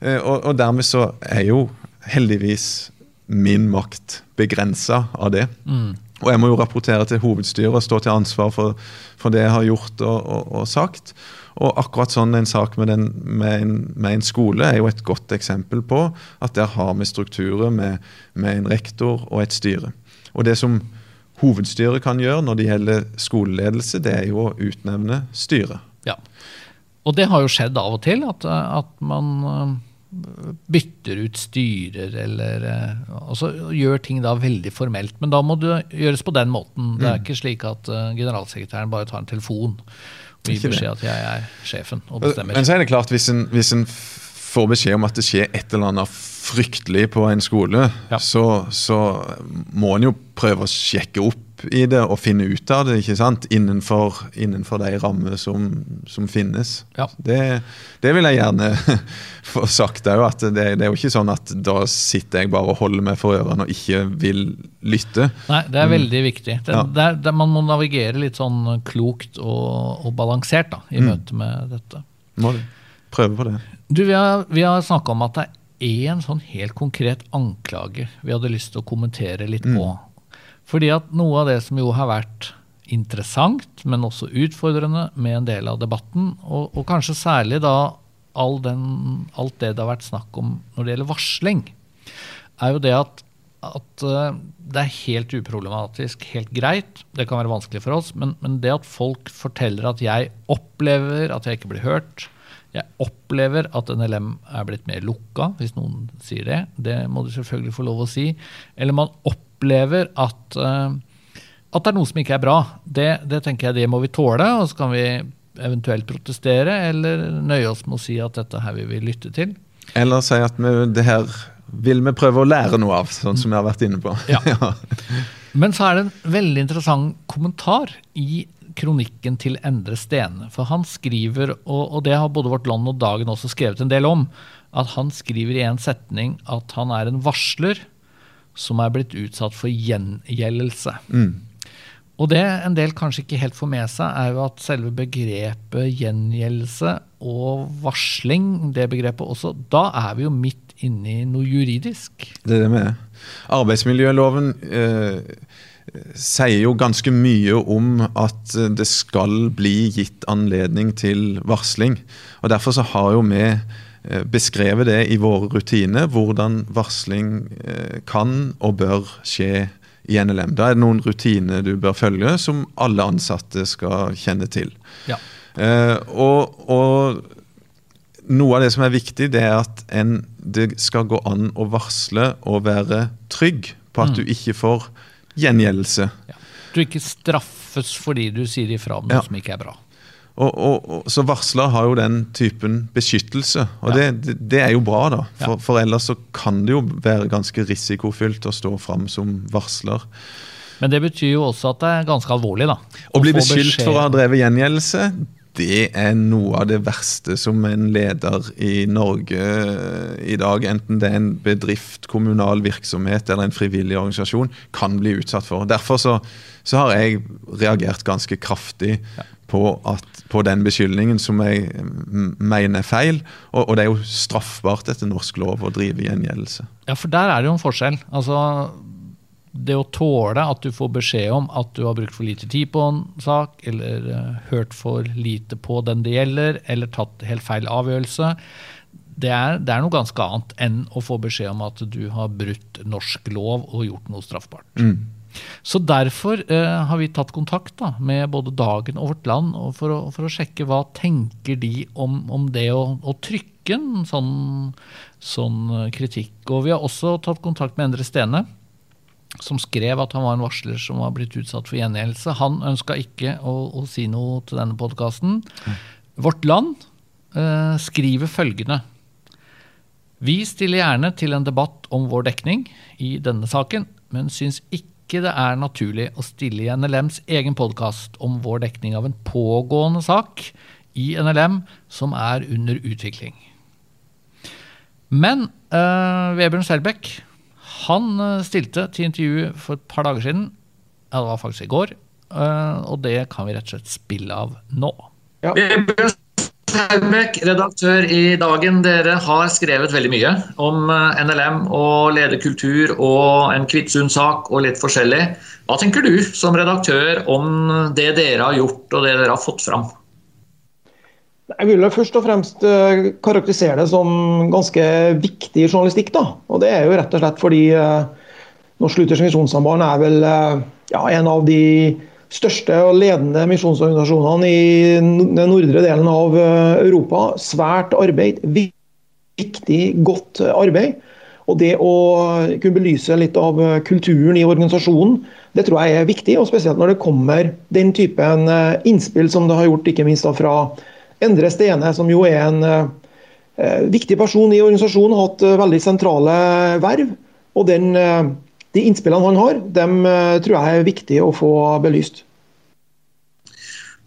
Eh, og, og dermed så er jo heldigvis min makt begrensa av det. Mm. Og jeg må jo rapportere til hovedstyret og stå til ansvar for, for det jeg har gjort og, og, og, sagt. Og akkurat sånn en sak med, den, med, en, med, en, skole er jo et godt eksempel på at der har vi strukturer med, med en rektor og et styre. Og det som hovedstyret kan gjøre når det gjelder skoleledelse, det er jo å utnevne styret. Ja. Og det har jo skjedd av og til, at, at man eh, bytter ut styrer eller altså gjør ting da veldig formelt. Men da må det gjøres på den måten. Det er mm. ikke slik at eh, generalsekretæren bare tar en telefon og gir beskjed at jeg er sjefen og bestemmer. Men så er det klart, hvis en, hvis en får beskjed om at det skjer et eller annet fryktelig på en skole, ja. så, så, må en jo prøve å sjekke opp i det og finne ut av det ikke sant? Innenfor, innenfor de rammer som, som finnes. Ja. Det, det, vil jeg gjerne få sagt òg. det, det, er jo ikke sånn at da sitter jeg bare og holder meg for ørene og ikke vil lytte. Nei, det er mm. veldig viktig. Det, ja. det, man må navigere litt sånn klokt og, og balansert da, i mm. møte med dette. Må du prøve på det. Du, Vi har, vi har snakka om at det er én sånn helt konkret anklage vi hadde lyst til å kommentere litt på. Fordi at noe av det som jo har vært interessant, men også utfordrende med en del av debatten, og, og kanskje særlig da all den, alt det det har vært snakk om når det gjelder varsling, er jo det at, at uh, det er helt uproblematisk, helt greit. Det kan være vanskelig for oss, men, men det at folk forteller at jeg opplever at jeg ikke blir hørt, jeg opplever at NLM er blitt mer lukka, hvis noen sier det. Det må du selvfølgelig få lov å si. Eller man opplever at, uh, at det er noe som ikke er bra. Det, det, tenker jeg det må vi tåle, og så kan vi eventuelt protestere eller nøye oss med å si at dette her vil vi lytte til. Eller si at vi, det her vil vi prøve å lære noe av, sånn som vi har vært inne på. Ja. Men så er det en veldig interessant kommentar i kronikken til Endre Stene. For han skriver, og, og det har både Vårt Land og Dagen også skrevet en del om, at han skriver i en setning at han er en varsler som er blitt utsatt for gjengjeldelse. Mm. Og det en del kanskje ikke helt får med seg, er jo at selve begrepet gjengjeldelse og varsling, det begrepet også, da er vi jo midt inne i noe juridisk? Det er det vi er. Arbeidsmiljøloven eh, sier jo ganske mye om at det skal bli gitt anledning til varsling. Og Derfor så har jo vi beskrevet det i våre rutiner, hvordan varsling eh, kan og bør skje i NLM. Da er det noen rutiner du bør følge, som alle ansatte skal kjenne til. Ja. Eh, og, og, noe av det som er viktig, det er at en, det skal gå an å varsle og være trygg på at mm. du ikke får gjengjeldelse. Ja. Du ikke straffes fordi du sier ifra om noe ja. som ikke er bra. Og, og, og, så Varsler har jo den typen beskyttelse, og ja. det, det, er jo bra. da. For, for, ellers så kan det jo være ganske risikofylt å stå fram som varsler. Men det betyr jo også at det er ganske alvorlig. da. Å bli beskyldt for å ha drevet gjengjeldelse, det er noe av det verste som en leder i Norge i dag, enten det er en bedrift, kommunal virksomhet eller en frivillig organisasjon, kan bli utsatt for. Derfor så, så har jeg reagert ganske kraftig på, at, på, den beskyldningen som jeg mener er feil. Og, og, det er jo straffbart etter norsk lov å drive gjengjeldelse. Ja, for der er det jo en forskjell. Altså, det å tåle at du får beskjed om at du har brukt for lite tid på en sak, eller uh, hørt for lite på den det gjelder, eller tatt helt feil avgjørelse, det er, det er, noe ganske annet enn å få beskjed om at du har brutt norsk lov og gjort noe straffbart. Mm. Så Derfor eh, har vi tatt kontakt da, med både Dagen og Vårt Land for å, for å sjekke hva tenker de om, om det å, å, trykke en sånn, sånn, eh, kritikk. Og Vi har også tatt kontakt med Endre Stene, som skrev at han var en varsler som var blitt utsatt for gjengjeldelse. Han ønska ikke å, å, si noe til denne podkasten. Mm. Vårt Land eh, skriver følgende. Vi stiller gjerne til en debatt om vår dekning i denne saken, men syns ikke ikke det er naturlig å stille i NLMs egen podkast om vår dekning av en pågående sak i NLM som er under utvikling. Men uh, Vebjørn Selbekk han uh, stilte til intervju for et par dager siden. Ja, det var faktisk i går. Uh, og det kan vi rett og slett spille av nå. Ja. Herbekk, redaktør i Dagen. Dere har skrevet veldig mye om eh, NLM og lederkultur og en Kvitsund-sak og litt forskjellig. Hva tenker du som redaktør om det dere har gjort og det dere har fått fram? Jeg vil først og fremst eh, karakterisere det som ganske viktig journalistikk. Da. Og Det er jo rett og slett fordi eh, Norsk Luthersk Misjonssamband er vel ja, en av de største og ledende misjonsorganisasjonene i den nordre delen av eh, Europa. Svært arbeid. Viktig, godt arbeid. Og det å kunne belyse litt av kulturen i organisasjonen, det tror jeg er viktig. Og spesielt når det kommer den typen eh, innspill som det har gjort, ikke minst fra Endre Stene, som jo er en eh, viktig person i organisasjonen, har hatt veldig sentrale verv. Og den de innspillene han har, dem eh, tror jeg er viktig å få belyst.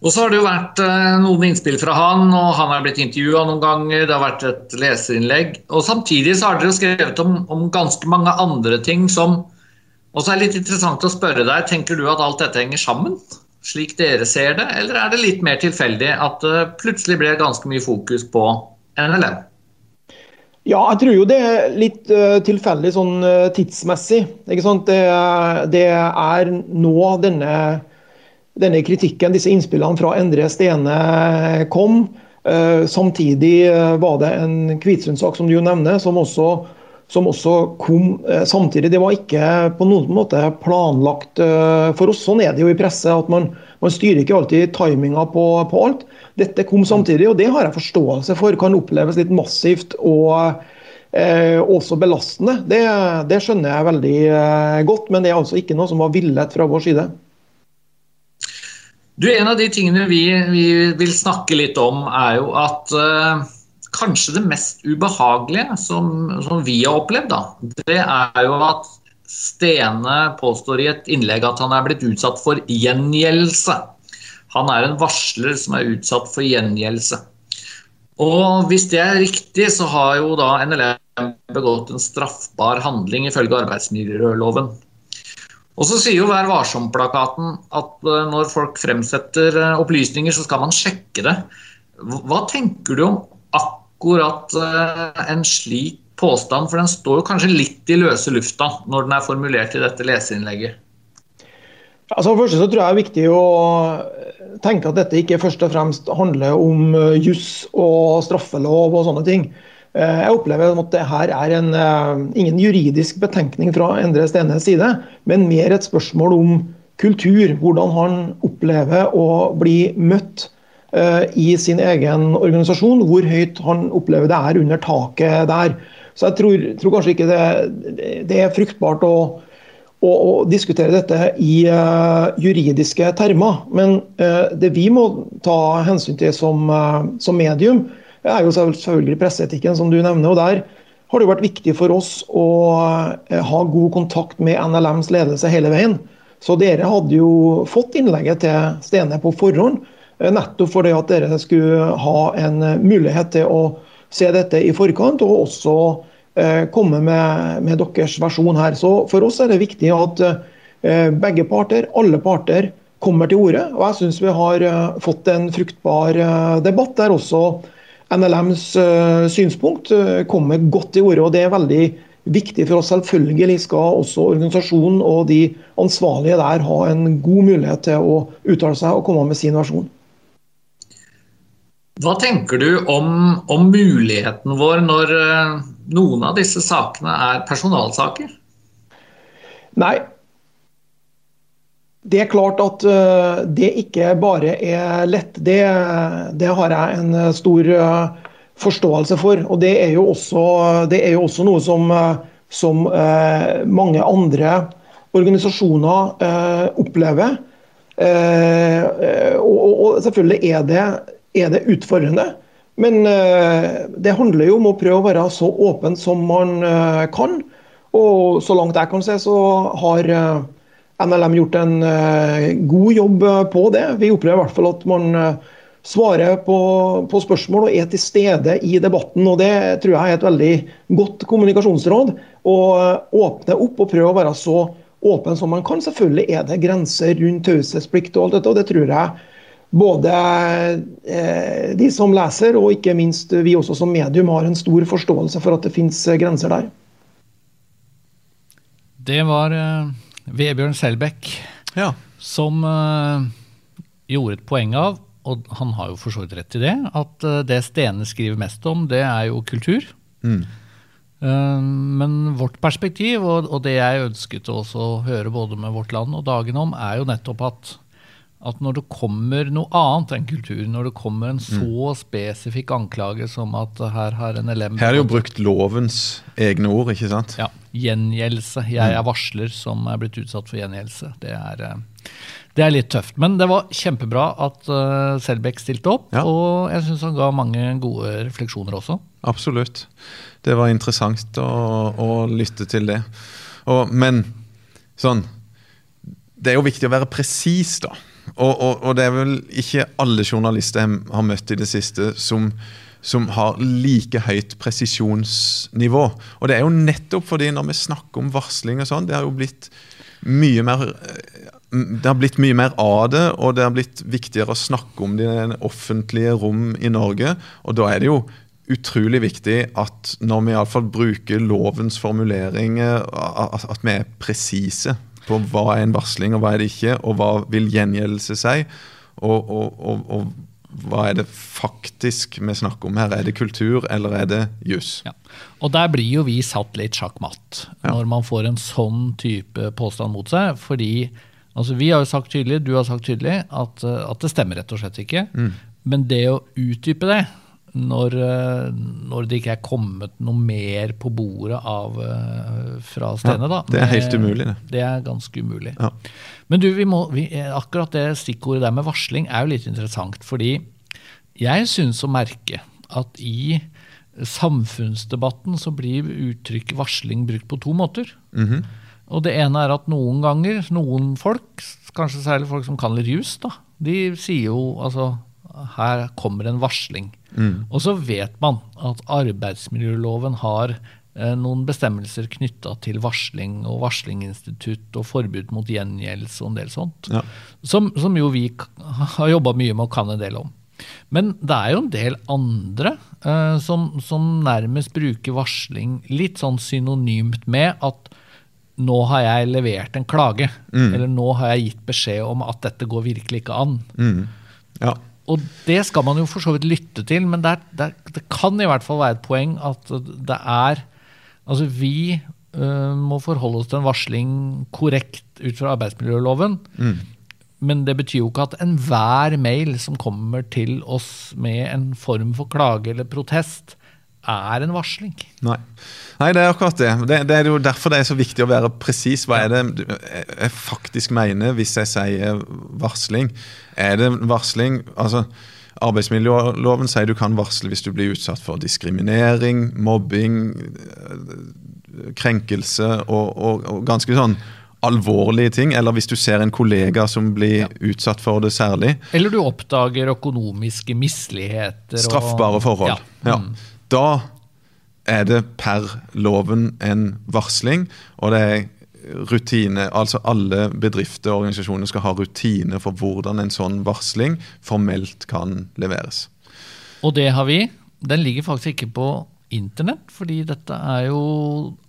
Og så har det jo vært eh, noen innspill fra han, og han har blitt intervjua noen ganger. Det har vært et leserinnlegg. Og samtidig så har dere skrevet om, om, ganske mange andre ting som også er litt interessant å spørre deg. Tenker du at alt dette henger sammen, slik dere ser det, eller er det litt mer tilfeldig at det plutselig ble ganske mye fokus på NLM? Ja, jeg tror jo det er litt uh, tilfeldig sånn uh, tidsmessig. ikke sant? Det, det er nå denne, denne, kritikken, disse innspillene fra Endre Stene kom. Uh, samtidig var det en Kvitsund-sak som du jo nevner, som også, som også kom samtidig. Det var ikke på noen måte planlagt for oss. Sånn er det jo i presse. at man, man styrer ikke alltid timinga på, på alt. Dette kom samtidig, og det har jeg forståelse for kan oppleves litt massivt og eh, også belastende. Det, det, skjønner jeg veldig eh, godt, men det er altså ikke noe som var villet fra vår side. Du, En av de tingene vi, vi vil snakke litt om, er jo at eh, kanskje det mest ubehagelige som, som vi har opplevd, da, det er jo at Stene påstår i et innlegg at han er blitt utsatt for gjengjeldelse. Han er en varsler som er utsatt for gjengjeldelse. Og hvis det er riktig, så har jo da NLM begått en straffbar handling ifølge arbeidsmiljøloven. Og så sier jo Vær varsom-plakaten at eh, når folk fremsetter eh, opplysninger, så skal man sjekke det. Hva tenker du om akkurat eh, en slik påstand, for den står jo kanskje litt i løse lufta når den er formulert i dette leserinnlegget. Altså, for første så tror jeg det er viktig å tenke at dette ikke først og fremst handler om eh, juss og straffelov og sånne ting. Eh, jeg opplever at det her er en, eh, ingen juridisk betenkning fra Endre Stenes side, men mer et spørsmål om kultur. Hvordan han opplever å bli møtt i sin egen organisasjon. Hvor høyt han opplever det er under taket der. Så jeg tror, tror kanskje ikke det, det er fruktbart å å, å diskutere dette i uh, juridiske termer. Men uh, det vi må ta hensyn til som, uh, som, medium, er jo selvfølgelig presseetikken, som du nevner. og Der har det jo vært viktig for oss å ha god kontakt med NLMs ledelse hele veien. Så dere hadde jo fått innlegget til Stene på forhånd, nettopp fordi at dere skulle ha en mulighet til å se dette i forkant, og også Eh, komme med, med, deres versjon her. Så For oss er det viktig at eh, begge parter, alle parter, kommer til orde. Og jeg syns vi har eh, fått en fruktbar debatt der også NLMs synspunkt kommer godt til orde. og Det er veldig viktig for oss. Selvfølgelig skal også organisasjonen og de ansvarlige der ha en god mulighet til å uttale seg og komme med sin versjon. Hva tenker du om, om muligheten vår når uh, noen av disse sakene er personalsaker? Nei. Det er klart at uh, det ikke bare er lett. Det, det har jeg en stor uh, forståelse for. Og det er jo også, er jo også noe som, som mange andre organisasjoner opplever. Og selvfølgelig er det er det utfordrende. Men uh, det handler jo om å prøve å være så åpen som man uh, kan. Og så langt jeg kan se, så har eh, NLM gjort en god jobb på det. Vi opplever i hvert fall at man svarer på, på, spørsmål og er til stede i debatten. og Det tror jeg er et veldig godt kommunikasjonsråd. Å åpne opp og prøve å være så åpen som man kan. Selvfølgelig er det grenser rundt taushetsplikt og alt dette, og det tror jeg både eh, de som leser og ikke minst vi også som medium har en stor forståelse for at det finnes eh, grenser der. Det var uh, Vebjørn Selbekk ja. som gjorde et poeng av, og han har jo for så vidt rett i det, at det Stene skriver mest om, det er jo kultur. Mm. Men vårt perspektiv, og, og det jeg ønsket å høre både med Vårt Land og Dagen om, er jo nettopp at at når det kommer noe annet enn kultur, når det kommer en så spesifikk anklage som at her har en elem Her er jo brukt lovens egne ord, ikke sant? Ja. Gjengjeldelse. Jeg er mm. varsler som er blitt utsatt for gjengjeldelse. Det er, eh, det er litt tøft. Men det var kjempebra at uh, Selbekk stilte opp, ja. og jeg syns han ga mange gode refleksjoner også. Absolutt. Det var interessant å, å lytte til det. Og, men sånn Det er jo viktig å være presis, da. Og, og, og, det er vel ikke alle journalister jeg har møtt i det siste som, som har like høyt presisjonsnivå. Og det er jo nettopp fordi når vi snakker om varsling og sånn, det har jo blitt mye mer det har blitt mye mer av det, og det har blitt viktigere å snakke om det i det offentlige rom i Norge. Og da er det jo utrolig viktig at når vi iallfall bruker lovens formuleringer, at vi er presise på hva er en varsling og hva er det ikke, og hva vil gjengjeldelse si, og, og, og, og, hva er det faktisk vi snakker om her? Er det kultur, eller er det juss? Ja. Og der blir jo vi satt litt sjakkmatt ja. når man får en sånn type påstand mot seg. fordi altså Vi har jo sagt tydelig, du har sagt tydelig, at, at det stemmer rett og slett ikke. Mm. Men det å utdype det, når, eh, når, det ikke er kommet noe mer på bordet av, eh, fra Stene. Ja, det er helt umulig, det. Det er ganske umulig. Ja. Men du, vi må, vi, akkurat det stikkordet der med varsling er jo litt interessant. Fordi jeg syns å merke at i samfunnsdebatten så blir uttrykket varsling brukt på to måter. Mm -hmm. Og det ene er at noen ganger, noen folk, kanskje særlig folk som kan litt jus, de sier jo altså her kommer en varsling. Mm. Og så vet man at arbeidsmiljøloven har eh, noen bestemmelser knytta til varsling og varslinginstitutt og forbud mot gjengjeldelse og en del sånt. Ja. Som, som, jo vi har jobba mye med og kan en del om. Men det er jo en del andre eh, som, som nærmest bruker varsling litt sånn synonymt med at nå har jeg levert en klage, eller nå har jeg gitt beskjed om at dette går virkelig ikke an. Mm. Ja. Og det skal man jo for så vidt lytte til, men det, er, det, er, det kan i hvert fall være et poeng at det er Altså, vi uh, må forholde oss til en varsling korrekt ut fra arbeidsmiljøloven. Mm. Men det betyr jo ikke at enhver mail som kommer til oss med en form for klage eller protest, er en varsling. Nei. Nei, det er akkurat det. det. Det er jo derfor det er så viktig å være presis. Hva er det jeg faktisk mener hvis jeg sier varsling? Er det varsling Altså, Arbeidsmiljøloven sier du kan varsle hvis du blir utsatt for diskriminering, mobbing, krenkelse og, og, og ganske sånn alvorlige ting. Eller hvis du ser en kollega som blir utsatt for det særlig. Eller du oppdager økonomiske misligheter. og- Straffbare forhold. Ja. Ja. Da er det per loven en varsling, og det er rutine. Altså alle bedrifter og organisasjoner skal ha rutine for hvordan en sånn varsling formelt kan leveres. Og det har vi. Den ligger faktisk ikke på internett, fordi dette er jo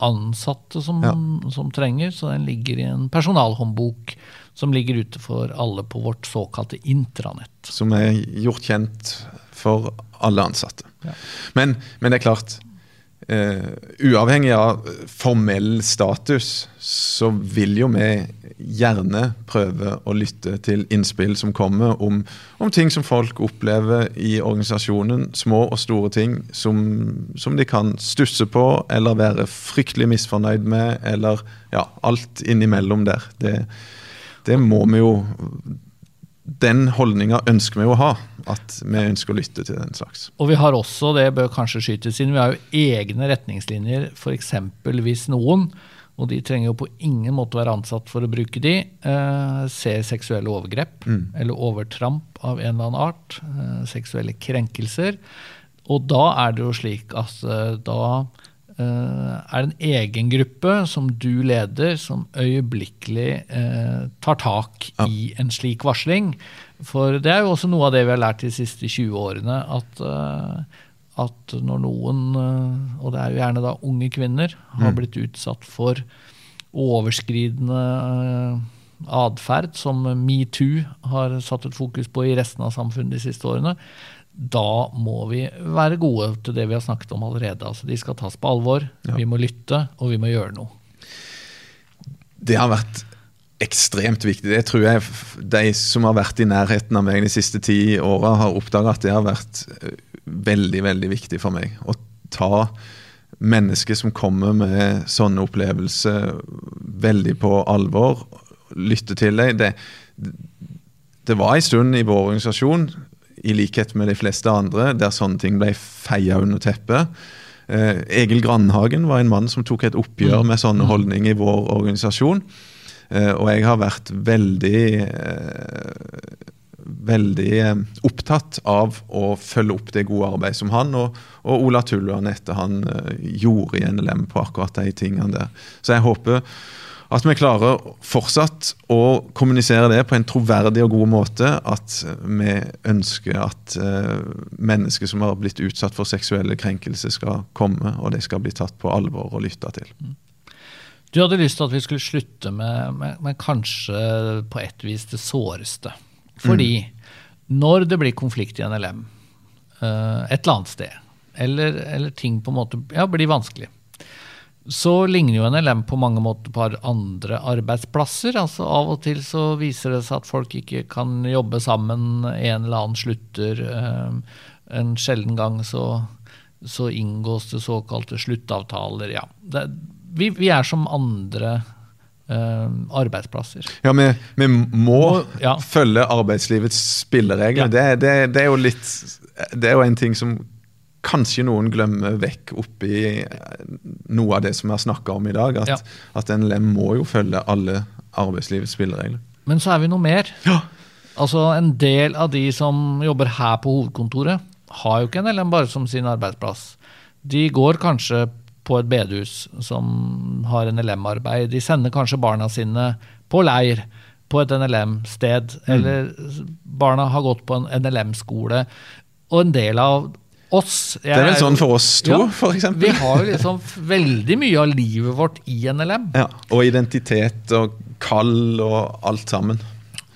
ansatte som, Ja. som trenger, så den ligger i en personalhåndbok som ligger ute for alle på vårt såkalte intranett. Som er gjort kjent for alle ansatte. Ja. Men, men det er klart uh, Uavhengig av formell status, så vil jo vi gjerne prøve å lytte til innspill som kommer om, om ting som folk opplever i organisasjonen. Små og store ting som, som de kan stusse på eller være fryktelig misfornøyd med, eller ja, alt innimellom der. Det, det må vi jo den holdninga ønsker vi å ha. At vi ønsker å lytte til den slags. Og vi har også, det bør kanskje skytes inn, vi har jo egne retningslinjer f.eks. hvis noen, og de trenger jo på ingen måte være ansatt for å bruke de, eh, ser seksuelle overgrep eller overtramp av en eller annen art, eh, seksuelle krenkelser. Og da er det jo slik at eh, da er det en egen gruppe som du leder, som øyeblikkelig eh, tar tak Ja. i en slik varsling. For det er jo også noe av det vi har lært de siste 20 årene, at, eh, at når noen, eh, og det er jo gjerne da unge kvinner, har Mm. blitt utsatt for overskridende eh, atferd, som metoo har satt et fokus på i resten av samfunnet de siste årene, da må vi være gode til det vi har snakket om allerede. Altså, de skal tas på alvor, Ja. vi må lytte, og vi må gjøre noe. Det har vært ekstremt viktig. Det tror jeg de som har vært i nærheten av meg de siste ti åra, har oppdaga at det har vært eh, veldig, veldig viktig for meg. Å ta mennesker som kommer med sånne opplevelser veldig på alvor, lytte til dem. Det, det var en stund i vår organisasjon, i likhet med de fleste andre, der sånne ting ble feia under teppet. Eh, Egil Grandhagen var en mann som tok et oppgjør med sånne holdninger i vår organisasjon. Eh, og jeg har vært veldig eh, veldig eh, opptatt av å følge opp det gode arbeidet som han og, og Ola Tulluan etter han eh, gjorde i NLM på akkurat de tingene der. Så jeg håper at vi klarer fortsatt å kommunisere det på en troverdig og god måte. At vi ønsker at eh, mennesker som har blitt utsatt for seksuelle krenkelser, skal komme, og de skal bli tatt på alvor og lytta til. Du hadde lyst til at vi skulle slutte med, med, med kanskje på et vis det såreste. Fordi når det blir konflikt i NLM eh, et eller annet sted, eller, eller ting på en måte ja, blir vanskelig, så ligner jo NLM på mange måter på andre arbeidsplasser. altså Av og til så viser det seg at folk ikke kan jobbe sammen, en eller annen slutter. eh, En sjelden gang så, så inngås det såkalte sluttavtaler. Ja, det, vi, vi er som andre eh, arbeidsplasser. Ja, vi, vi må ja. følge arbeidslivets spilleregler. Ja. Det, det, det er jo litt Det er jo en ting som kanskje noen glemmer vekk oppi noe av det som vi har snakka om i dag. At, Ja. at NLM må jo følge alle arbeidslivets spilleregler. Men så er vi noe mer. Ja. Altså En del av de som jobber her på hovedkontoret, har jo ikke NLM bare som sin arbeidsplass. De går kanskje på et bedehus som har NLM-arbeid. De sender kanskje barna sine på leir. på et NLM-sted, eller barna har gått på en NLM-skole, og en del av oss Det er vel sånn for oss to, Ja, eksempel. Vi har jo liksom veldig mye av livet vårt i NLM. Ja, og identitet og kall og alt sammen.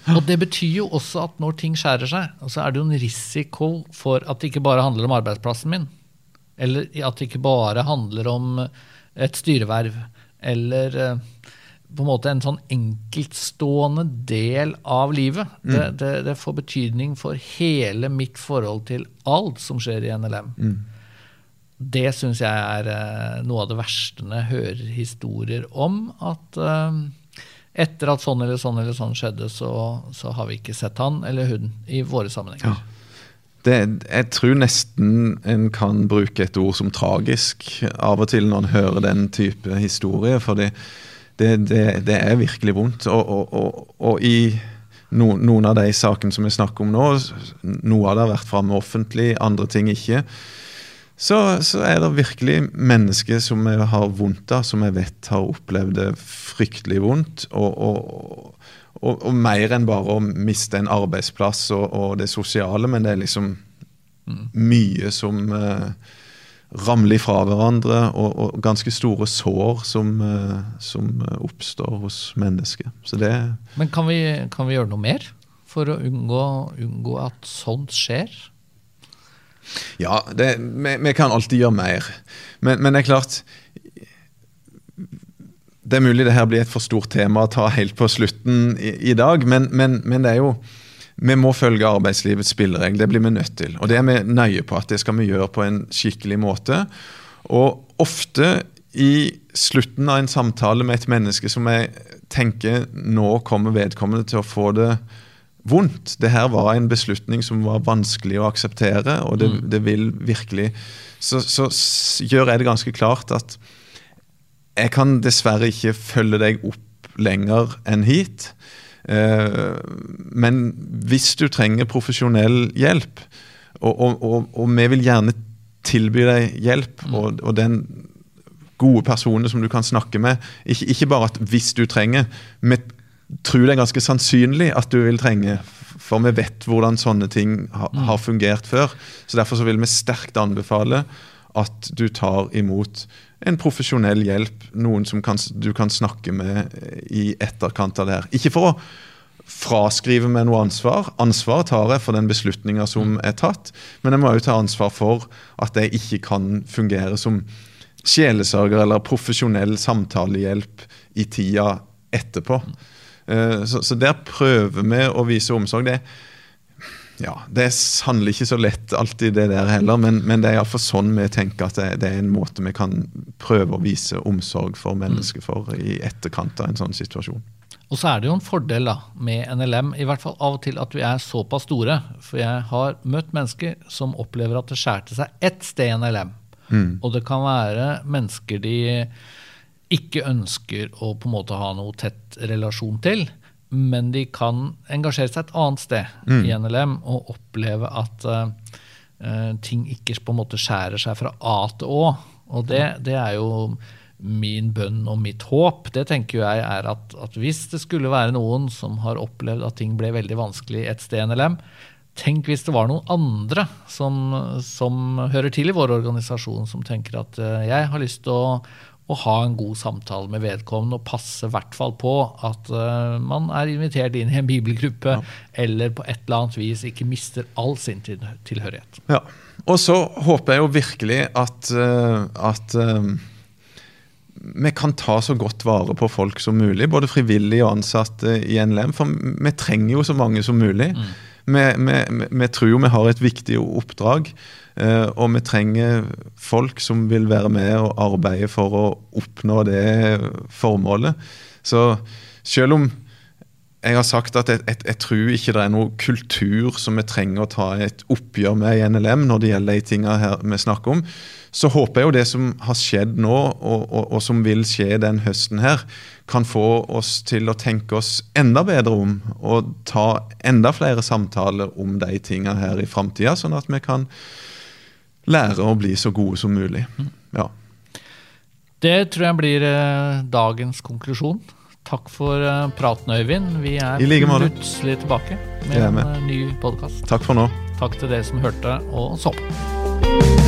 Og det betyr jo også at når ting skjærer seg, så er det jo en risiko for at det ikke bare handler om arbeidsplassen min. Eller at det ikke bare handler om et styreverv. Eller eh, på en måte en sånn enkeltstående del av livet. Det, det, det får betydning for hele mitt forhold til alt som skjer i NLM. Det syns jeg er eh, noe av det verste når jeg hører historier om at eh, etter at sånn eller sånn eller sånn skjedde, så, så har vi ikke sett han eller hun i våre sammenhenger. Det, jeg tror nesten en kan bruke et ord som tragisk av og til når en hører den type historie. For det, det, det, er virkelig vondt. Og, og, og, og i no, noen av de sakene som vi snakker om nå, noe av det har vært framme offentlig, andre ting ikke. Så, så er det virkelig mennesker som jeg har vondt av, som jeg vet har opplevd det fryktelig vondt. Og, og, og, mer enn bare å miste en arbeidsplass og, og det sosiale, men det er liksom mye som eh, ramler ifra hverandre, og, og ganske store sår som, eh, som oppstår hos mennesker. Så det Men kan vi, kan vi gjøre noe mer for å unngå, unngå at sånt skjer? Ja, det, vi, vi kan alltid gjøre mer. Men, men det er klart Det er mulig det her blir et for stort tema å ta helt på slutten i, i dag, men, men, men det er jo vi må følge arbeidslivets spilleregler. Det blir vi nødt til. Og det er vi nøye på at det skal vi gjøre på en skikkelig måte. Og ofte i slutten av en samtale med et menneske som jeg tenker nå kommer vedkommende til å få det vondt. Det her var en beslutning som var vanskelig å akseptere, og det, det vil virkelig så, så gjør jeg det ganske klart at jeg kan dessverre ikke følge deg opp lenger enn hit. Eh, men hvis du trenger profesjonell hjelp, og, og, og, og vi vil gjerne tilby deg hjelp, og, og den gode personen som du kan snakke med, ikke, ikke bare at hvis du trenger, vi tror det er ganske sannsynlig at du vil trenge, for vi vet hvordan sånne ting ha, har fungert før. Så derfor så vil vi sterkt anbefale at du tar imot en profesjonell hjelp, noen som kan, du kan snakke med i etterkant av det her. Ikke for å fraskrive meg noe ansvar. Ansvar tar jeg for den beslutninga som er tatt, men jeg må òg ta ansvar for at jeg ikke kan fungere som sjelesørger eller profesjonell samtalehjelp i tida etterpå. Eh, Så, så der prøver vi å vise omsorg. Det, ja, det er sannelig ikke så lett alltid det der heller, men, men det er iallfall sånn vi tenker at det, det er en måte vi kan prøve å vise omsorg for mennesker for i etterkant av en sånn situasjon. Og så er det jo en fordel da, med NLM, i hvert fall av og til at vi er såpass store. For jeg har møtt mennesker som opplever at det skjærte seg ett sted i NLM. Og det kan være mennesker de ikke ønsker å på en måte ha noe tett relasjon til, men de kan engasjere seg et annet sted i NLM og oppleve at eh, ting ikke på en måte skjærer seg fra A til Å. Og det, det er jo min bønn og mitt håp. Det tenker jeg er at, at hvis det skulle være noen som har opplevd at ting ble veldig vanskelig et sted i NLM, tenk hvis det var noen andre som, som hører til i vår organisasjon, som tenker at uh, jeg har lyst til å, å ha en god samtale med vedkommende og passe i hvert fall på at uh, man er invitert inn i en bibelgruppe, eller på et eller annet vis ikke mister all sin tilhørighet. Ja. Og så håper jeg jo virkelig at, uh, at uh, vi kan ta så godt vare på folk som mulig, både frivillige og ansatte i NLM. For vi trenger jo så mange som mulig. Vi, vi, vi, vi tror jo vi har et viktig oppdrag, og vi trenger folk som vil være med og arbeide for å oppnå det formålet. Så selv om jeg har sagt at jeg, jeg, jeg tror ikke det er noe kultur som vi trenger å ta et oppgjør med i NLM når det gjelder de tingene her vi snakker om. Så håper jeg jo det som har skjedd nå, og, og, og som vil skje den høsten her, kan få oss til å tenke oss enda bedre om og ta enda flere samtaler om de tingene her i framtida, sånn at vi kan lære å bli så gode som mulig. Ja. Det tror jeg blir eh, dagens konklusjon. takk for eh, praten, Øyvind. Vi er plutselig tilbake med er en eh, ny podkast. Takk for nå. Takk til dere som hørte og så på.